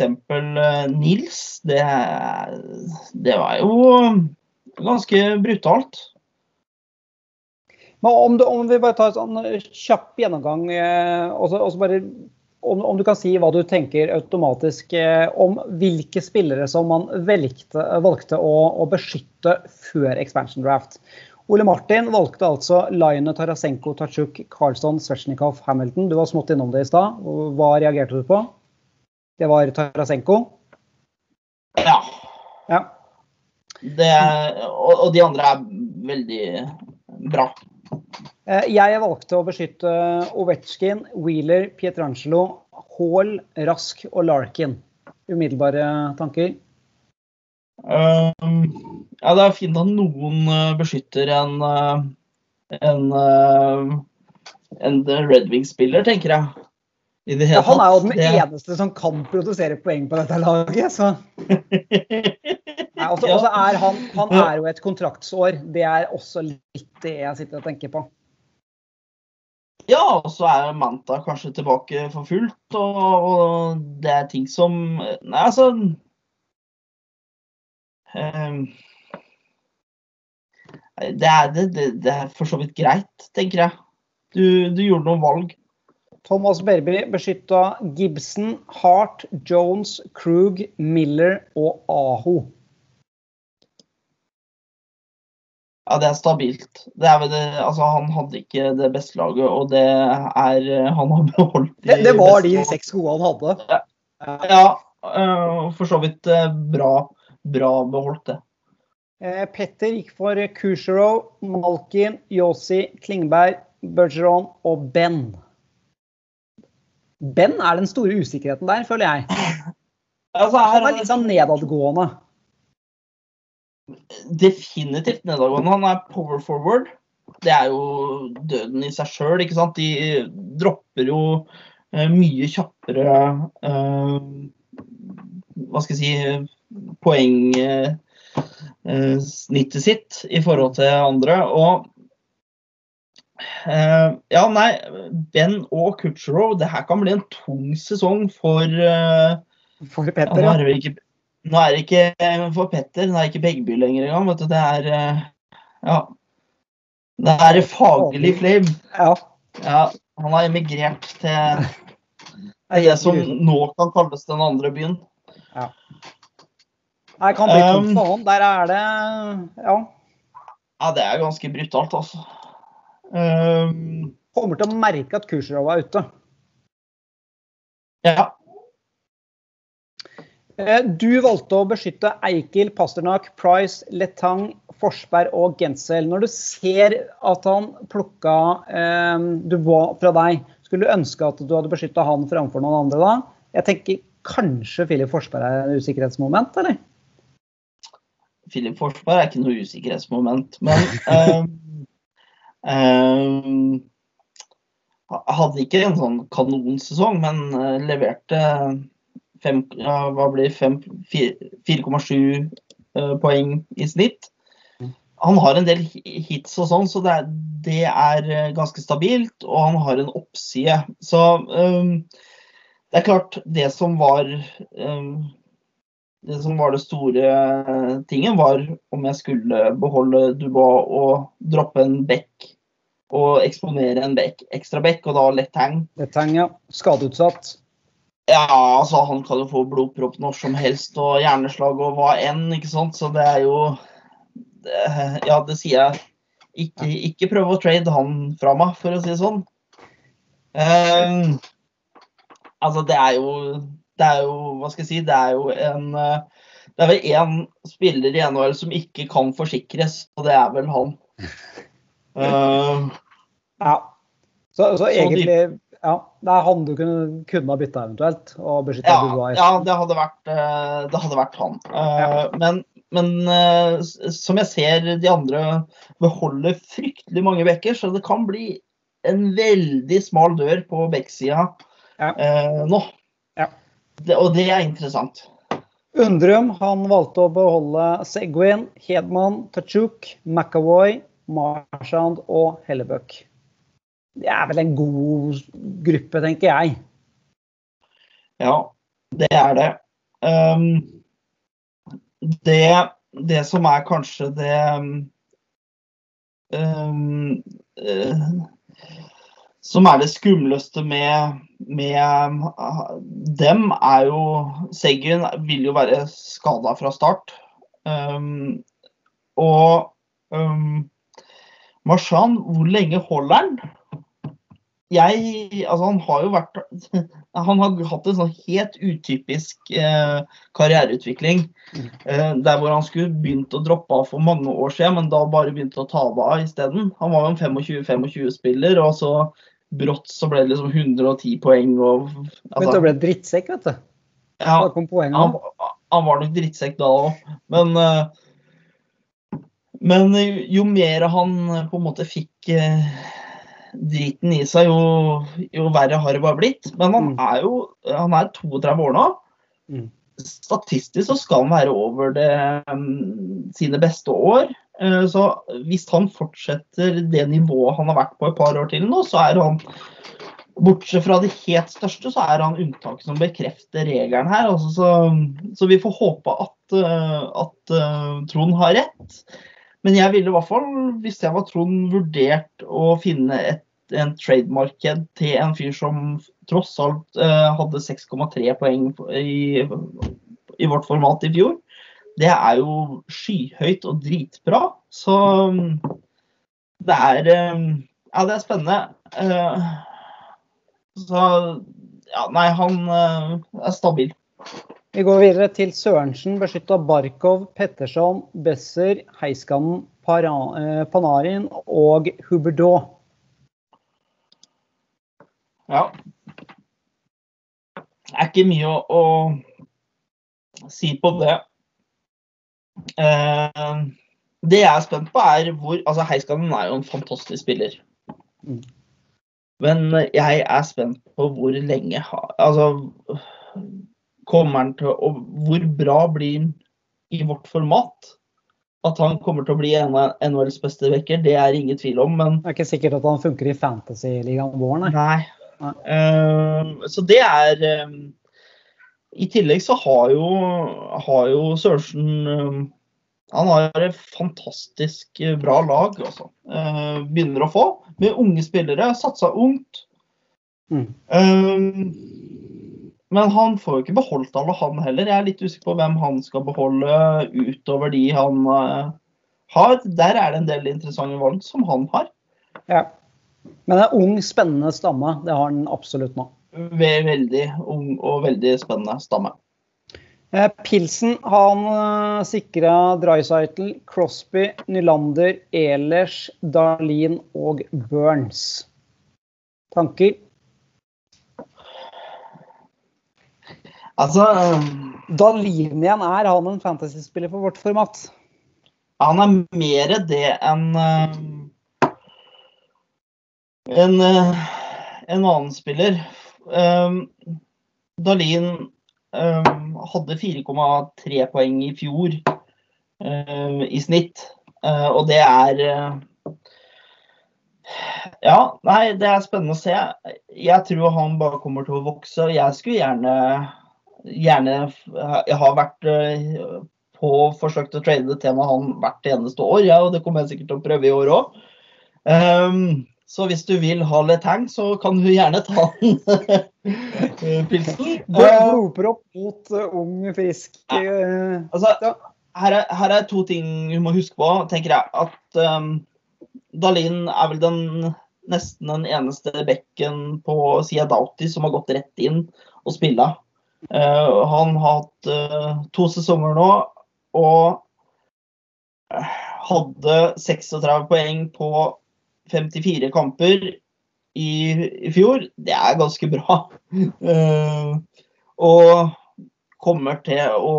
Nils, det, det var jo ganske brutalt. Men om, du, om, vi bare tar en sånn kjapp gjennomgang, og så bare om, om, du kan si hva du tenker automatisk eh, om hvilke spillere som man velgte, valgte å, å, beskytte før expansion draft. Ole Martin valgte altså Line, Tarasenko, Tachuk, Karlsson, Svetsjnikov, Hamilton. Du var smått innom det i stad. Hva reagerte du på? Det var Tarasenko? Ja. ja. Det, og, og de andre er veldig bra. Eh, jeg valgte å beskytte Ovetsjkin, Wheeler, Pietrangelo, Hall, Rask og Larkin. Umiddelbare tanker? Um, ja, det er fint at noen eh, beskytter en, eh, en, en Red Wings-spiller, tenker jeg. Ja, han er jo den eneste som kan produsere poeng på dette laget, så Ja. også er han, han, er jo et kontraktsår. Det er også litt det jeg sitter og tenker på. Ja, og så er Manta kanskje tilbake for fullt, og, og det er ting som Nei, altså um, det, er, det, det, er, for så vidt greit, tenker jeg. Du, du gjorde noen valg. Thomas Berby beskytta Gibson, Hart, Jones, Krug, Miller og Aho. Ja, det er stabilt. Det er det, altså, han hadde ikke det beste laget, og det er Han har beholdt de Det, det var de seks gode han hadde. Ja, ja uh, for så vidt uh, bra, bra beholdt, det. Petter gikk for Kucherov, Malkin, Yossi, Klingberg, Bergeron og Ben. Ben er den store usikkerheten der, føler jeg. Altså, han er litt sånn nedadgående definitivt nedadgående. Han er power forward. Det er jo døden i seg sjøl, ikke sant. De dropper jo uh, mye kjappere uh, Hva skal jeg si Poengsnittet uh, sitt i forhold til andre. Og ja, nei, Ben og Kutcherow, det her kan bli en tung sesong for For Petter, ja. Nå er det ikke for Petter, nå er det ikke Begby lenger engang. vet du, Det er eh, ja. Det er faglig flame. Ja. ja. Han har emigrert til det som nå kan kalles den andre byen. Ja. Det kan bli tungt for han. Der er det ja. Ja, det er ganske brutalt, altså. Um, Kommer til å merke at Kursrov er ute. Ja. Eh, du valgte å beskytte Eikil, Pasternak, Price, Letang, Forsberg og Gensel. Når du ser at han plukka eh, Dubois fra deg, skulle du ønske at du hadde beskytta han framfor noen andre da? Jeg tenker kanskje Filip Forsberg er en usikkerhetsmoment, eller? Filip Forsberg er ikke noe usikkerhetsmoment, men um, um, Hadde ikke en sånn kanonsesong, men uh, leverte fem, ja, hva blir 4,7 uh, poeng i snitt. Han har en del hits og sånn, så det er, det er, eh, ganske stabilt. Og han har en oppside. Så um, det er klart, det som var um, det som var det store tingen, var om jeg skulle beholde Dubois og droppe en bekk og eksponere en bekk, ekstra bekk, og da lett hang. Lett hang, ja. Skadeutsatt. Ja, altså han kan jo få blodpropp når som helst og hjerneslag og hva enn, ikke sant. Så det er jo det, Ja, det sier jeg. Ikke, ikke prøve å trade han fra meg, for å si det sånn. Um, altså, det er jo Det er jo Hva skal jeg si? Det er jo en Det er vel én spiller i NHL som ikke kan forsikres, og det er vel han. Uh, ja. Så, så egentlig ja, det er han du kunne, kunne ha bytta eventuelt. og beskytta ja, ja, det hadde vært, eh, det hadde vært han. Eh, ja. Men, men, eh, som jeg ser de andre beholder fryktelig mange bekker, så det kan bli en veldig smal dør på bekksida ja. nå. Ja. det, og det er interessant. Undrum han valgte å beholde Segwin, Hedman, Tachuk, McAvoy, Marshand og Hellebøck. Det er vel en god gruppe, tenker jeg. Ja, det er det. Um, det, det som er kanskje det um, uh, Som er det skumleste med, med uh, dem, er jo Seggen vil jo være skada fra start. Um, og um, Marshan, hvor lenge holder han? Jeg Altså, han har jo vært Han har hatt en sånn helt utypisk eh, karriereutvikling. Eh, der hvor han skulle begynt å droppe av for mange år siden, men da bare begynte å ta det av isteden. Han var jo en 25-25-spiller, og så brått så ble det liksom 110 poeng og altså, Begynte å bli drittsekk, vet du. Ja, han, han, var nok drittsekk da òg, men eh, men jo mer han på en måte fikk eh, driten i seg, jo, jo verre har det bare blitt. Men han mm. er jo han er 32 år nå. Mm. Statistisk så skal han være over det, um, sine beste år. Uh, så hvis han fortsetter det nivået han har vært på et par år til nå, så er han Bortsett fra de helt største, så er han unntaket som bekrefter regelen her. Altså, så, så, vi får håpe at, uh, at uh, Trond har rett. Men jeg ville i hvert fall, hvis jeg var Trond, vurdert å finne et, en trademarked til en fyr som tross alt uh, hadde 6,3 poeng i, i, vårt format i fjor. Det er jo skyhøyt og dritbra. Så det er uh, Ja, det er spennende. Uh, så ja, nei, han er stabil. Vi går videre til Sørensen, beskytta Barkov, Petterson, Besser, Heiskanen, eh, Panarin og Huberdeau. Ja. Det er ikke mye å, å si på det. Eh, det jeg er spent på, er hvor Altså, Heiskanen er jo en fantastisk spiller. Mm. Men jeg er spent på hvor lenge Altså kommer han til å Hvor bra blir han i vårt format? At han kommer til å bli en av NHLs beste vekker, det er ingen tvil om, men Det er ikke sikkert at han funker i Fantasy-ligaen vår, nei. nei. nei. Uh, så det er um, I tillegg så har jo, har jo Sørensen um, Han har et fantastisk bra lag, altså. Uh, begynner å få. Med unge spillere. Satsa ungt. Mm. Um, men han får jo ikke beholdt alle, han heller. Jeg er litt usikker på hvem han skal beholde utover de han uh, har. Der er det en del interessante valg som han har. Ja. Men en ung, spennende stamme. Det har han absolutt nå. Veldig ung og veldig spennende stamme. Eh, Pilsen han uh, sikra Drycytle, Crosby, Nylander, Elers, Darlin og Burns. Tanker? Altså Dalin igjen, er han en fantasyspiller for vårt format? Han er mer det enn uh, en, uh, en annen spiller. Um, Dalin um, hadde 4,3 poeng i fjor um, i snitt, uh, og det er ja, nei, det er spennende å se. Jeg tror han bare kommer til å vokse. Jeg skulle gjerne gjerne Jeg har vært eh, på forsøkt å trade det temaet han hvert eneste år, ja, og det kommer jeg sikkert til å prøve i år òg. Um, ehm, så hvis du vil ha letang, så kan du gjerne ta den pilsen. Blodpropp mot uh, ung, frisk ja. altså, her, er, her, er, to ting du må huske på, tenker jeg. At um, Dalin er vel den nesten den eneste bekken på Siadauti som har gått rett inn og spilla. Uh, han har hatt uh, to sesonger nå og eh, hadde 36 poeng på 54 kamper i, fjor. Det er ganske bra. Og kommer til å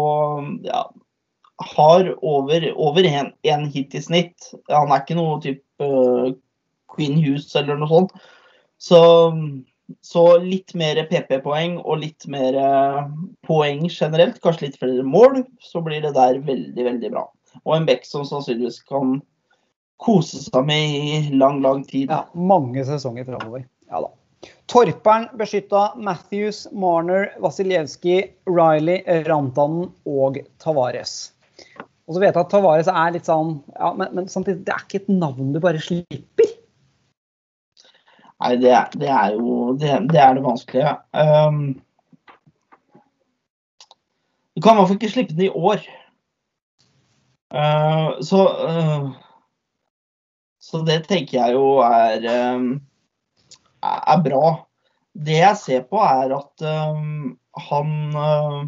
ja, har over, over en, en, hit i snitt. Han er ikke noe type Queen Hughes eller noe sånt. Så Så litt mer PP-poeng og litt mer eh, poeng generelt, kanskje litt flere mål, så blir det der veldig, veldig bra. Og en back som sannsynligvis kan kose seg med i lang, lang tid. Ja, mange sesonger framover. Ja da. Torperen beskytta Matthews, Marner, Vasiljevskij, Riley, Rantanen og Tavares. Og så vet jeg at Tavares er litt sånn ja, men, men samtidig, det er ikke et navn du bare slipper. Nei, det, det er jo det, det, er det vanskelige. Um, du kan i hvert fall ikke slippe den i år. Uh, så uh, Så det tenker jeg jo er um, er bra. Det jeg ser på, er at um, han uh,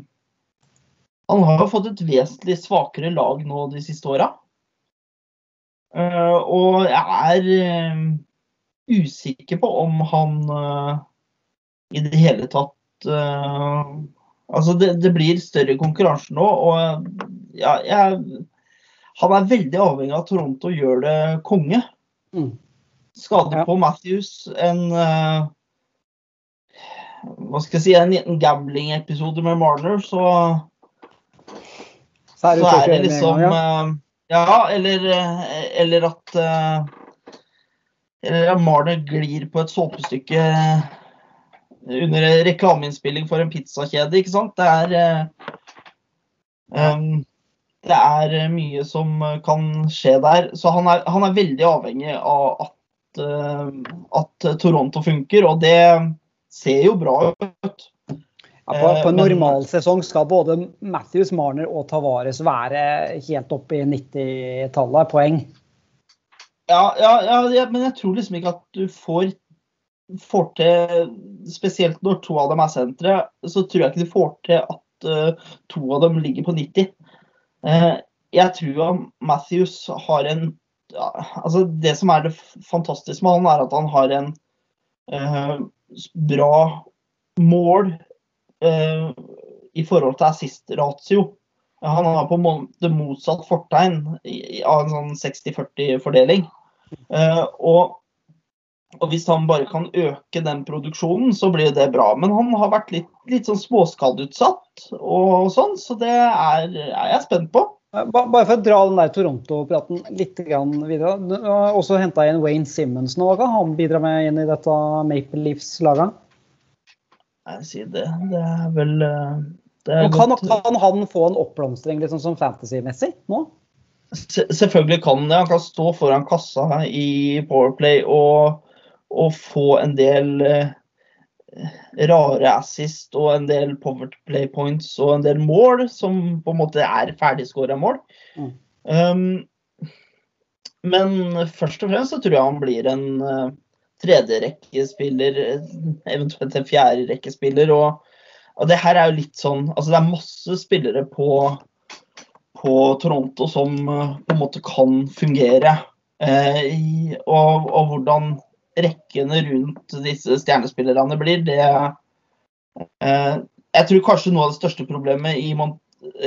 Han har jo fått et vesentlig svakere lag nå de siste åra. Og jeg er usikker på om han i det hele tatt Altså, det, det, blir større konkurranse nå, og ja, jeg, han er veldig avhengig av at Toronto gjør det konge. Mm skade ja. på Matthews. En uh, Hva skal jeg si, en liten gambling-episode med Marner, så Så er det, så er det liksom. Uh, ja, eller, uh, eller at Eller at Marner glir på et såpestykke under reklameinnspilling for en pizzakjede, ikke sant. Det er um, det er mye som kan skje der. Så han er, han er veldig avhengig av at Eh, at Toronto funker, og det ser jo bra ut. Ja, på, på, en eh, normal sesong skal både Matthews, Marner og Tavares være helt oppe i 90-tallet poeng. Ja, ja, ja, men jeg tror liksom ikke at du får, får til Spesielt når to av dem er sentre, så tror jeg ikke du får til at uh, to av dem ligger på 90. Uh, jeg tror Matthews har en altså Det som er det fantastiske med han, er at han har en uh, bra mål eh, i forhold til assist-ratio. Han har på en måte motsatt fortegn av en sånn 60-40-fordeling. Eh, og, og, hvis han bare kan øke den produksjonen, så blir det bra. Men han har vært litt, litt sånn småskadeutsatt og sånn, så det er, er jeg spent på. Bare for å dra den der Toronto-praten litt videre. Du har også henta inn Wayne Simmons nå. Kan han bidra med inn i dette Maple Leafs-laget? Jeg sier det. Det er vel eh, det er kan, kan, han få en oppblomstring liksom sånn fantasy-messig nå? Selvfølgelig kan han det. Han kan stå foran kassa i Powerplay og, og få en del eh, rare assist og en del Powerplay points og en del mål som på en måte er ferdigskåra mål. Mm. Um, men først og fremst så tror jeg han blir en uh, tredjerekkespiller, eventuelt en fjerderekkespiller. Og, og det her er jo litt sånn Altså det er masse spillere på, på Toronto som uh, på en måte kan fungere. Uh, i, og, og hvordan rekkene rundt disse stjernespillerne blir, det eh, Jeg tror kanskje noe av det største problemet i,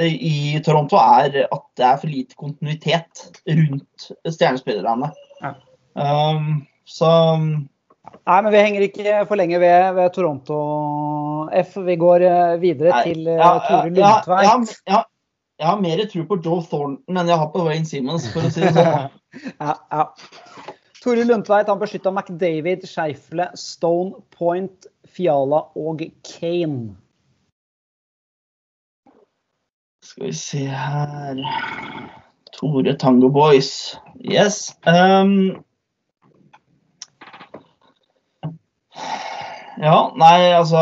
i, Toronto er at det er for lite kontinuitet rundt stjernespillerne. Ja. Um, så Nei, men vi henger ikke for lenge ved, ved Toronto F. Vi går eh, videre Nei, til eh, ja, Tore Lundtveit. Ja, ja, jeg har mer tro på Joe Thornton enn jeg har på Wayne Simmons, for å si det sånn. ja, ja. Tore Lundtveit han beskytta McDavid, Scheifle, Stone Point, Fiala og Kane. Skal vi se her Tore Tango Boys. Yes. Um, ja, nei, altså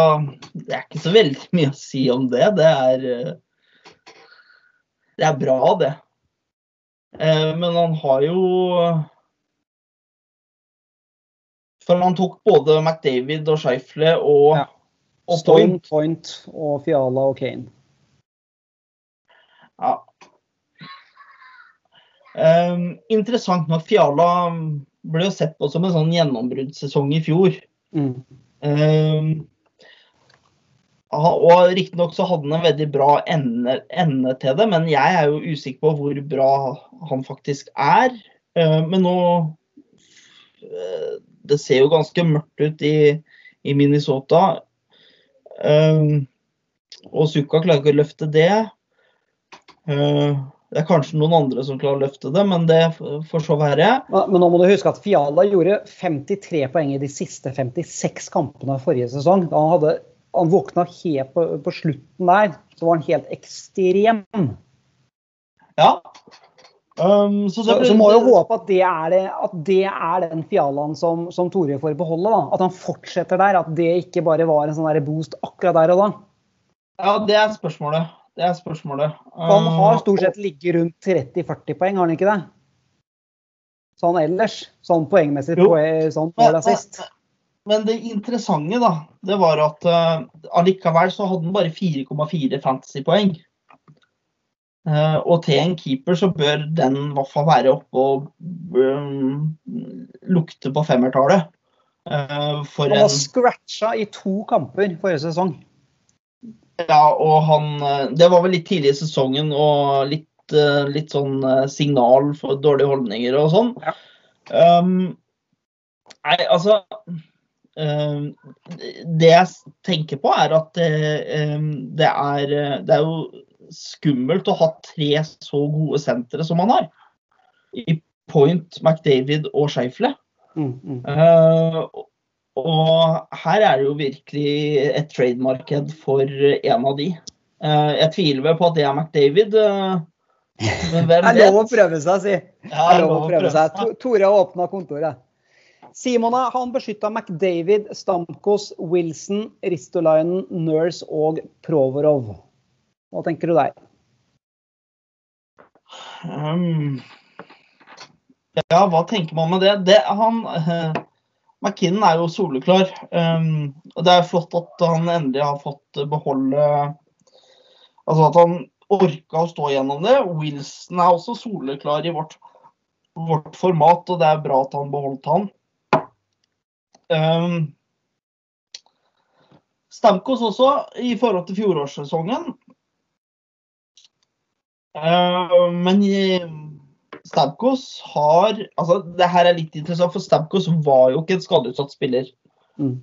Det er ikke så veldig mye å si om det. Det er Det er bra, det. Uh, men han har jo for han tok både McDavid og Scheifle og, ja. og Point. Point og Fiala og Kane. Ja. Um, interessant nok, Fiala ble jo sett på som en sånn gjennombruddssesong i fjor. Mm. Um, og Riktignok så hadde han en veldig bra ende, ende, til det, men jeg er jo usikker på hvor bra han faktisk er. Uh, men nå uh, det ser jo ganske mørkt ut i, i Minnesota. Um, og Sukka klarer ikke å løfte det. Det er kanskje noen andre som klarer å løfte det, men det får så være. Men nå må du huske at Fiala gjorde 53 poeng i de siste 56 kampene forrige sesong. Da han, hadde, han våkna helt på, på, slutten der, så var han helt ekstrem. Ja. Um, så, så, så, må jo håpe at det er, det, at det er den Fialaen som, som Tore får beholde. Da. At han fortsetter der. At det ikke bare var en sånn boost akkurat der og da. Ja, det er spørsmålet. Det er spørsmålet. Han har stort sett ligget rundt 30-40 poeng, har han ikke det? Sånn ellers. Sånn poengmessig poeng, sånn mål assist. Men det interessante, da, det var at uh, allikevel så hadde han bare 4,4 fantasypoeng. Uh, og til en keeper så bør den i hvert fall være oppe og um, lukte på femmertallet. Uh, han var en... scratcha i to kamper forrige sesong. Ja, og han Det var vel litt tidlig i sesongen og litt, litt sånn signal for dårlige holdninger og sånn. Ja. Um, nei, altså Det jeg tenker på, er at det, um, det, er, det er jo skummelt å ha tre så gode sentre som han har. I Point, McDavid og Scheifle. Mm, mm. Uh, og her er det jo virkelig et trademarked for en av de. Uh, jeg tviler vel på at det er McDavid. Uh, men hvem vet? Det er lov å prøve seg, si. Ja, lov å prøve seg. Tore har åpna kontoret. Simona han beskytta McDavid, Stamkos, Wilson, Ristolainen, Nurse og Provorov. Hva tenker du der? Um, ja, hva tenker man med det? det han, uh, McKinnon er jo soleklar. Um, og det er flott at han endelig har fått beholde Altså at han orka å stå gjennom det. Wilson er også soleklar i vårt, vårt format, og det er bra at han beholdt han. Um, Stamkos også, i forhold til fjorårssesongen. Uh, men Stamkos har altså Det her er litt interessant, for Stamkos var jo ikke en skadeutsatt spiller. Mm.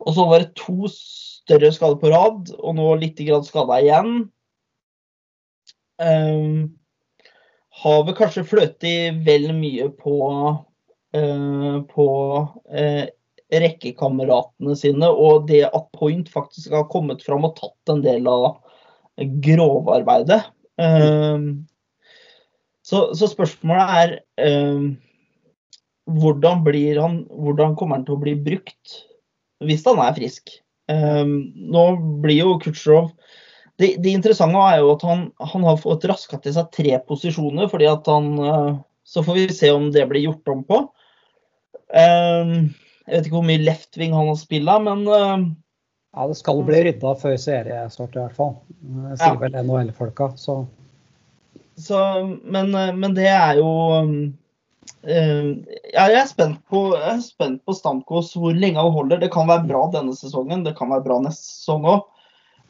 Og så var det to større skader på rad, og nå litt skada igjen. Um, har vel kanskje fløtet vel mye på, uh, på uh, rekkekameratene sine, og det at Point faktisk har kommet fram og tatt en del av grovarbeidet. Um, så, så spørsmålet er eh, hvordan, han, hvordan, kommer han til å bli brukt hvis han er frisk? Eh, nå blir jo Kutsjrov det, det, interessante er jo at han, han har fått raska til seg tre posisjoner. fordi at han, eh, Så får vi se om det blir gjort om på. Jeg vet ikke hvor mye left-wing han har spilla, men eh, Ja, det skal bli rydda før seriestart i hvert fall. Det sier ja. vel NHL-folka. så... Så, men, eh, men, det er jo ja, Jeg er spent på, jeg er spent på Stamkos hvor lenge han holder. Det kan være bra denne sesongen, det kan være bra neste sesong òg.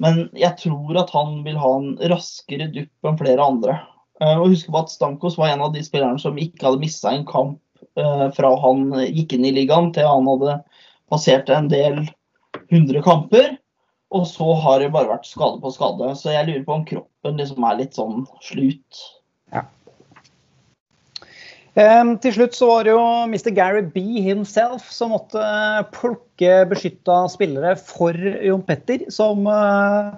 Men jeg tror at han vil ha en raskere dupp enn flere andre. Og husk på at Stamkos var en av de spillerne som ikke hadde mista en kamp fra han gikk inn i ligaen til han hadde passert en del hundre kamper. Og så har det bare vært skade på skade. Så jeg lurer på om kroppen liksom er litt sånn slut. Ja. Til slutt så var det jo Mr. Gary B himself som måtte plukke beskytta spillere for Jon Petter, som, uh,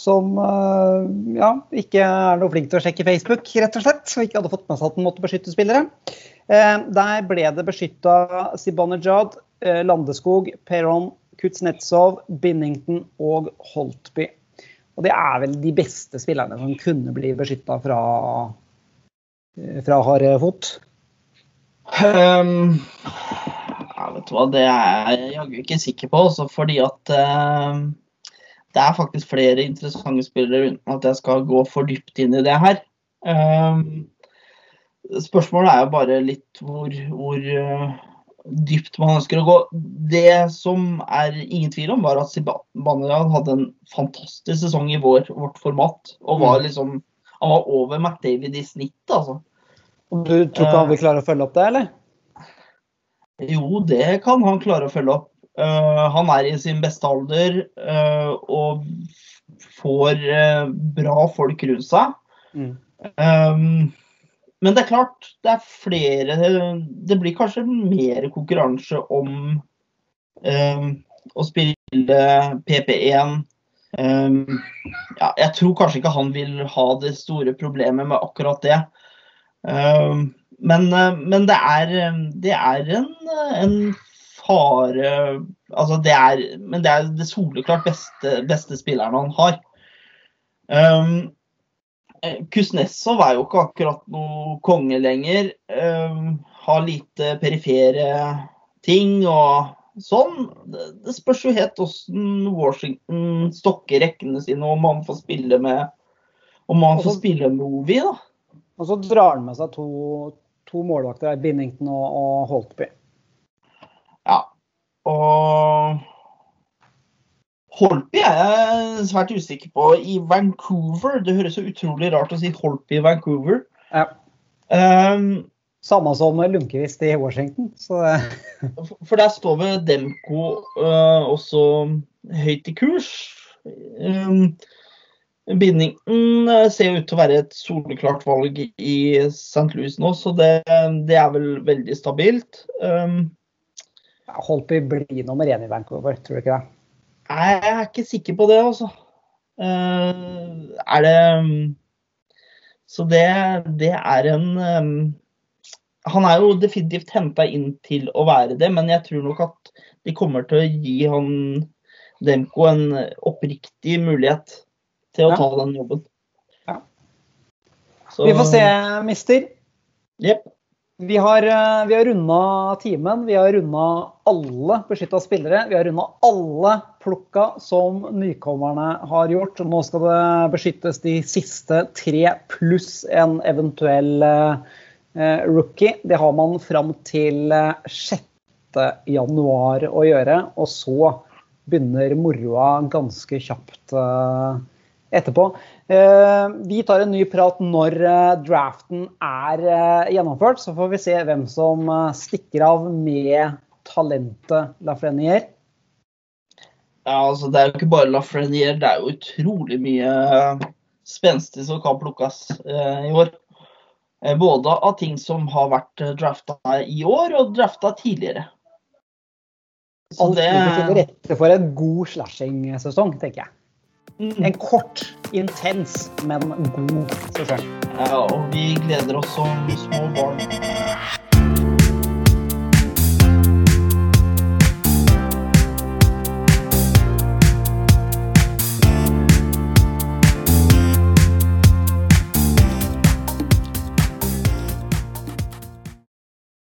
som uh, ja, ikke er noe flink til å sjekke Facebook, rett og slett. Og ikke hadde fått med seg at den måtte beskytte spillere. Uh, der ble det beskytta Sibanejad, Landeskog, Peron, Kuznetsov, Binnington og Holtby. Og det er vel de beste spillerne som kunne bli beskytta fra, eh, fra hard fot? Um, ja, vet du hva, det er jeg jaggu ikke sikker på. Også fordi at uh, det er faktisk flere interessante spillere uten at jeg skal gå for dypt inn i det her. Um, spørsmålet er jo bare litt hvor, hvor uh, dypt man ønsker å gå. Det som er ingen tvil om, var at Zibanejad hadde en fantastisk sesong i vår, vårt format. Og var mm. liksom Han var over McDavid i snitt, altså. Du tror ikke han vil klare å følge opp det, eller? Jo, det kan han klare å følge opp. Uh, han er i sin beste alder uh, og får uh, bra folk rundt seg. Mm. Um, men det er klart, det er flere Det blir kanskje mer konkurranse om um, å spille PP1. Um, ja, jeg tror kanskje ikke han vil ha det store problemet med akkurat det. Men, men det, er, det er en, en fare altså det er, Men det er det soleklart beste, beste spilleren han har. Um, Kuznetsov er jo ikke akkurat noe konge lenger. Um, har lite perifere ting og sånn. Det, det spørs jo helt hvordan Washington stokker rekkene sine, om han får spille med om han får spille Movie, da. Og så drar han med seg to, to målvakter, Binnington og, og Holtby. Og Holpi er jeg svært usikker på i Vancouver. Det høres så utrolig rart å si Holpi i Vancouver. Ja. Um, Samme som Lundqvist i Washington. for der står vel Demko uh, også høyt i kurs. Um, Bindingen uh, ser ut til å være et soleklart valg i St. Louis nå, så det, det er vel veldig stabilt. Um, Holtby blir nummer én i Vancouver, tror du ikke det? Nei, Jeg er ikke sikker på det, altså. Uh, er det Så det, det er en um, Han er jo definitivt henta inn til å være det, men jeg tror nok at de kommer til å gi han Demko en oppriktig mulighet til å ja. ta den jobben. Ja. Så, Vi får se, mister. Yep. Vi har, eh, vi har runda timen. Vi har runda alle beskytta spillere. Vi har runda alle plukka som nykommerne har gjort. Nå skal det beskyttes de siste tre pluss en eventuell eh, rookie. Det har man fram til 6. Eh, januar å gjøre. Og så begynner moroa ganske kjapt eh, etterpå. Eh, vi tar en ny prat når eh, draften er eh, gjennomført. Så får vi se hvem som stikker av med talentet Lafrenier. Ja, altså Det er jo ikke bare Lafrenier. det er jo utrolig mye spenstig som kan plukkes i år. Både av ting som har vært drafta i år og drafta tidligere. Så Alt ligger til rette for en god slashing-sesong, tenker jeg. Mm. En kort, intens, men god sesong. Ja, og vi gleder oss som små barn.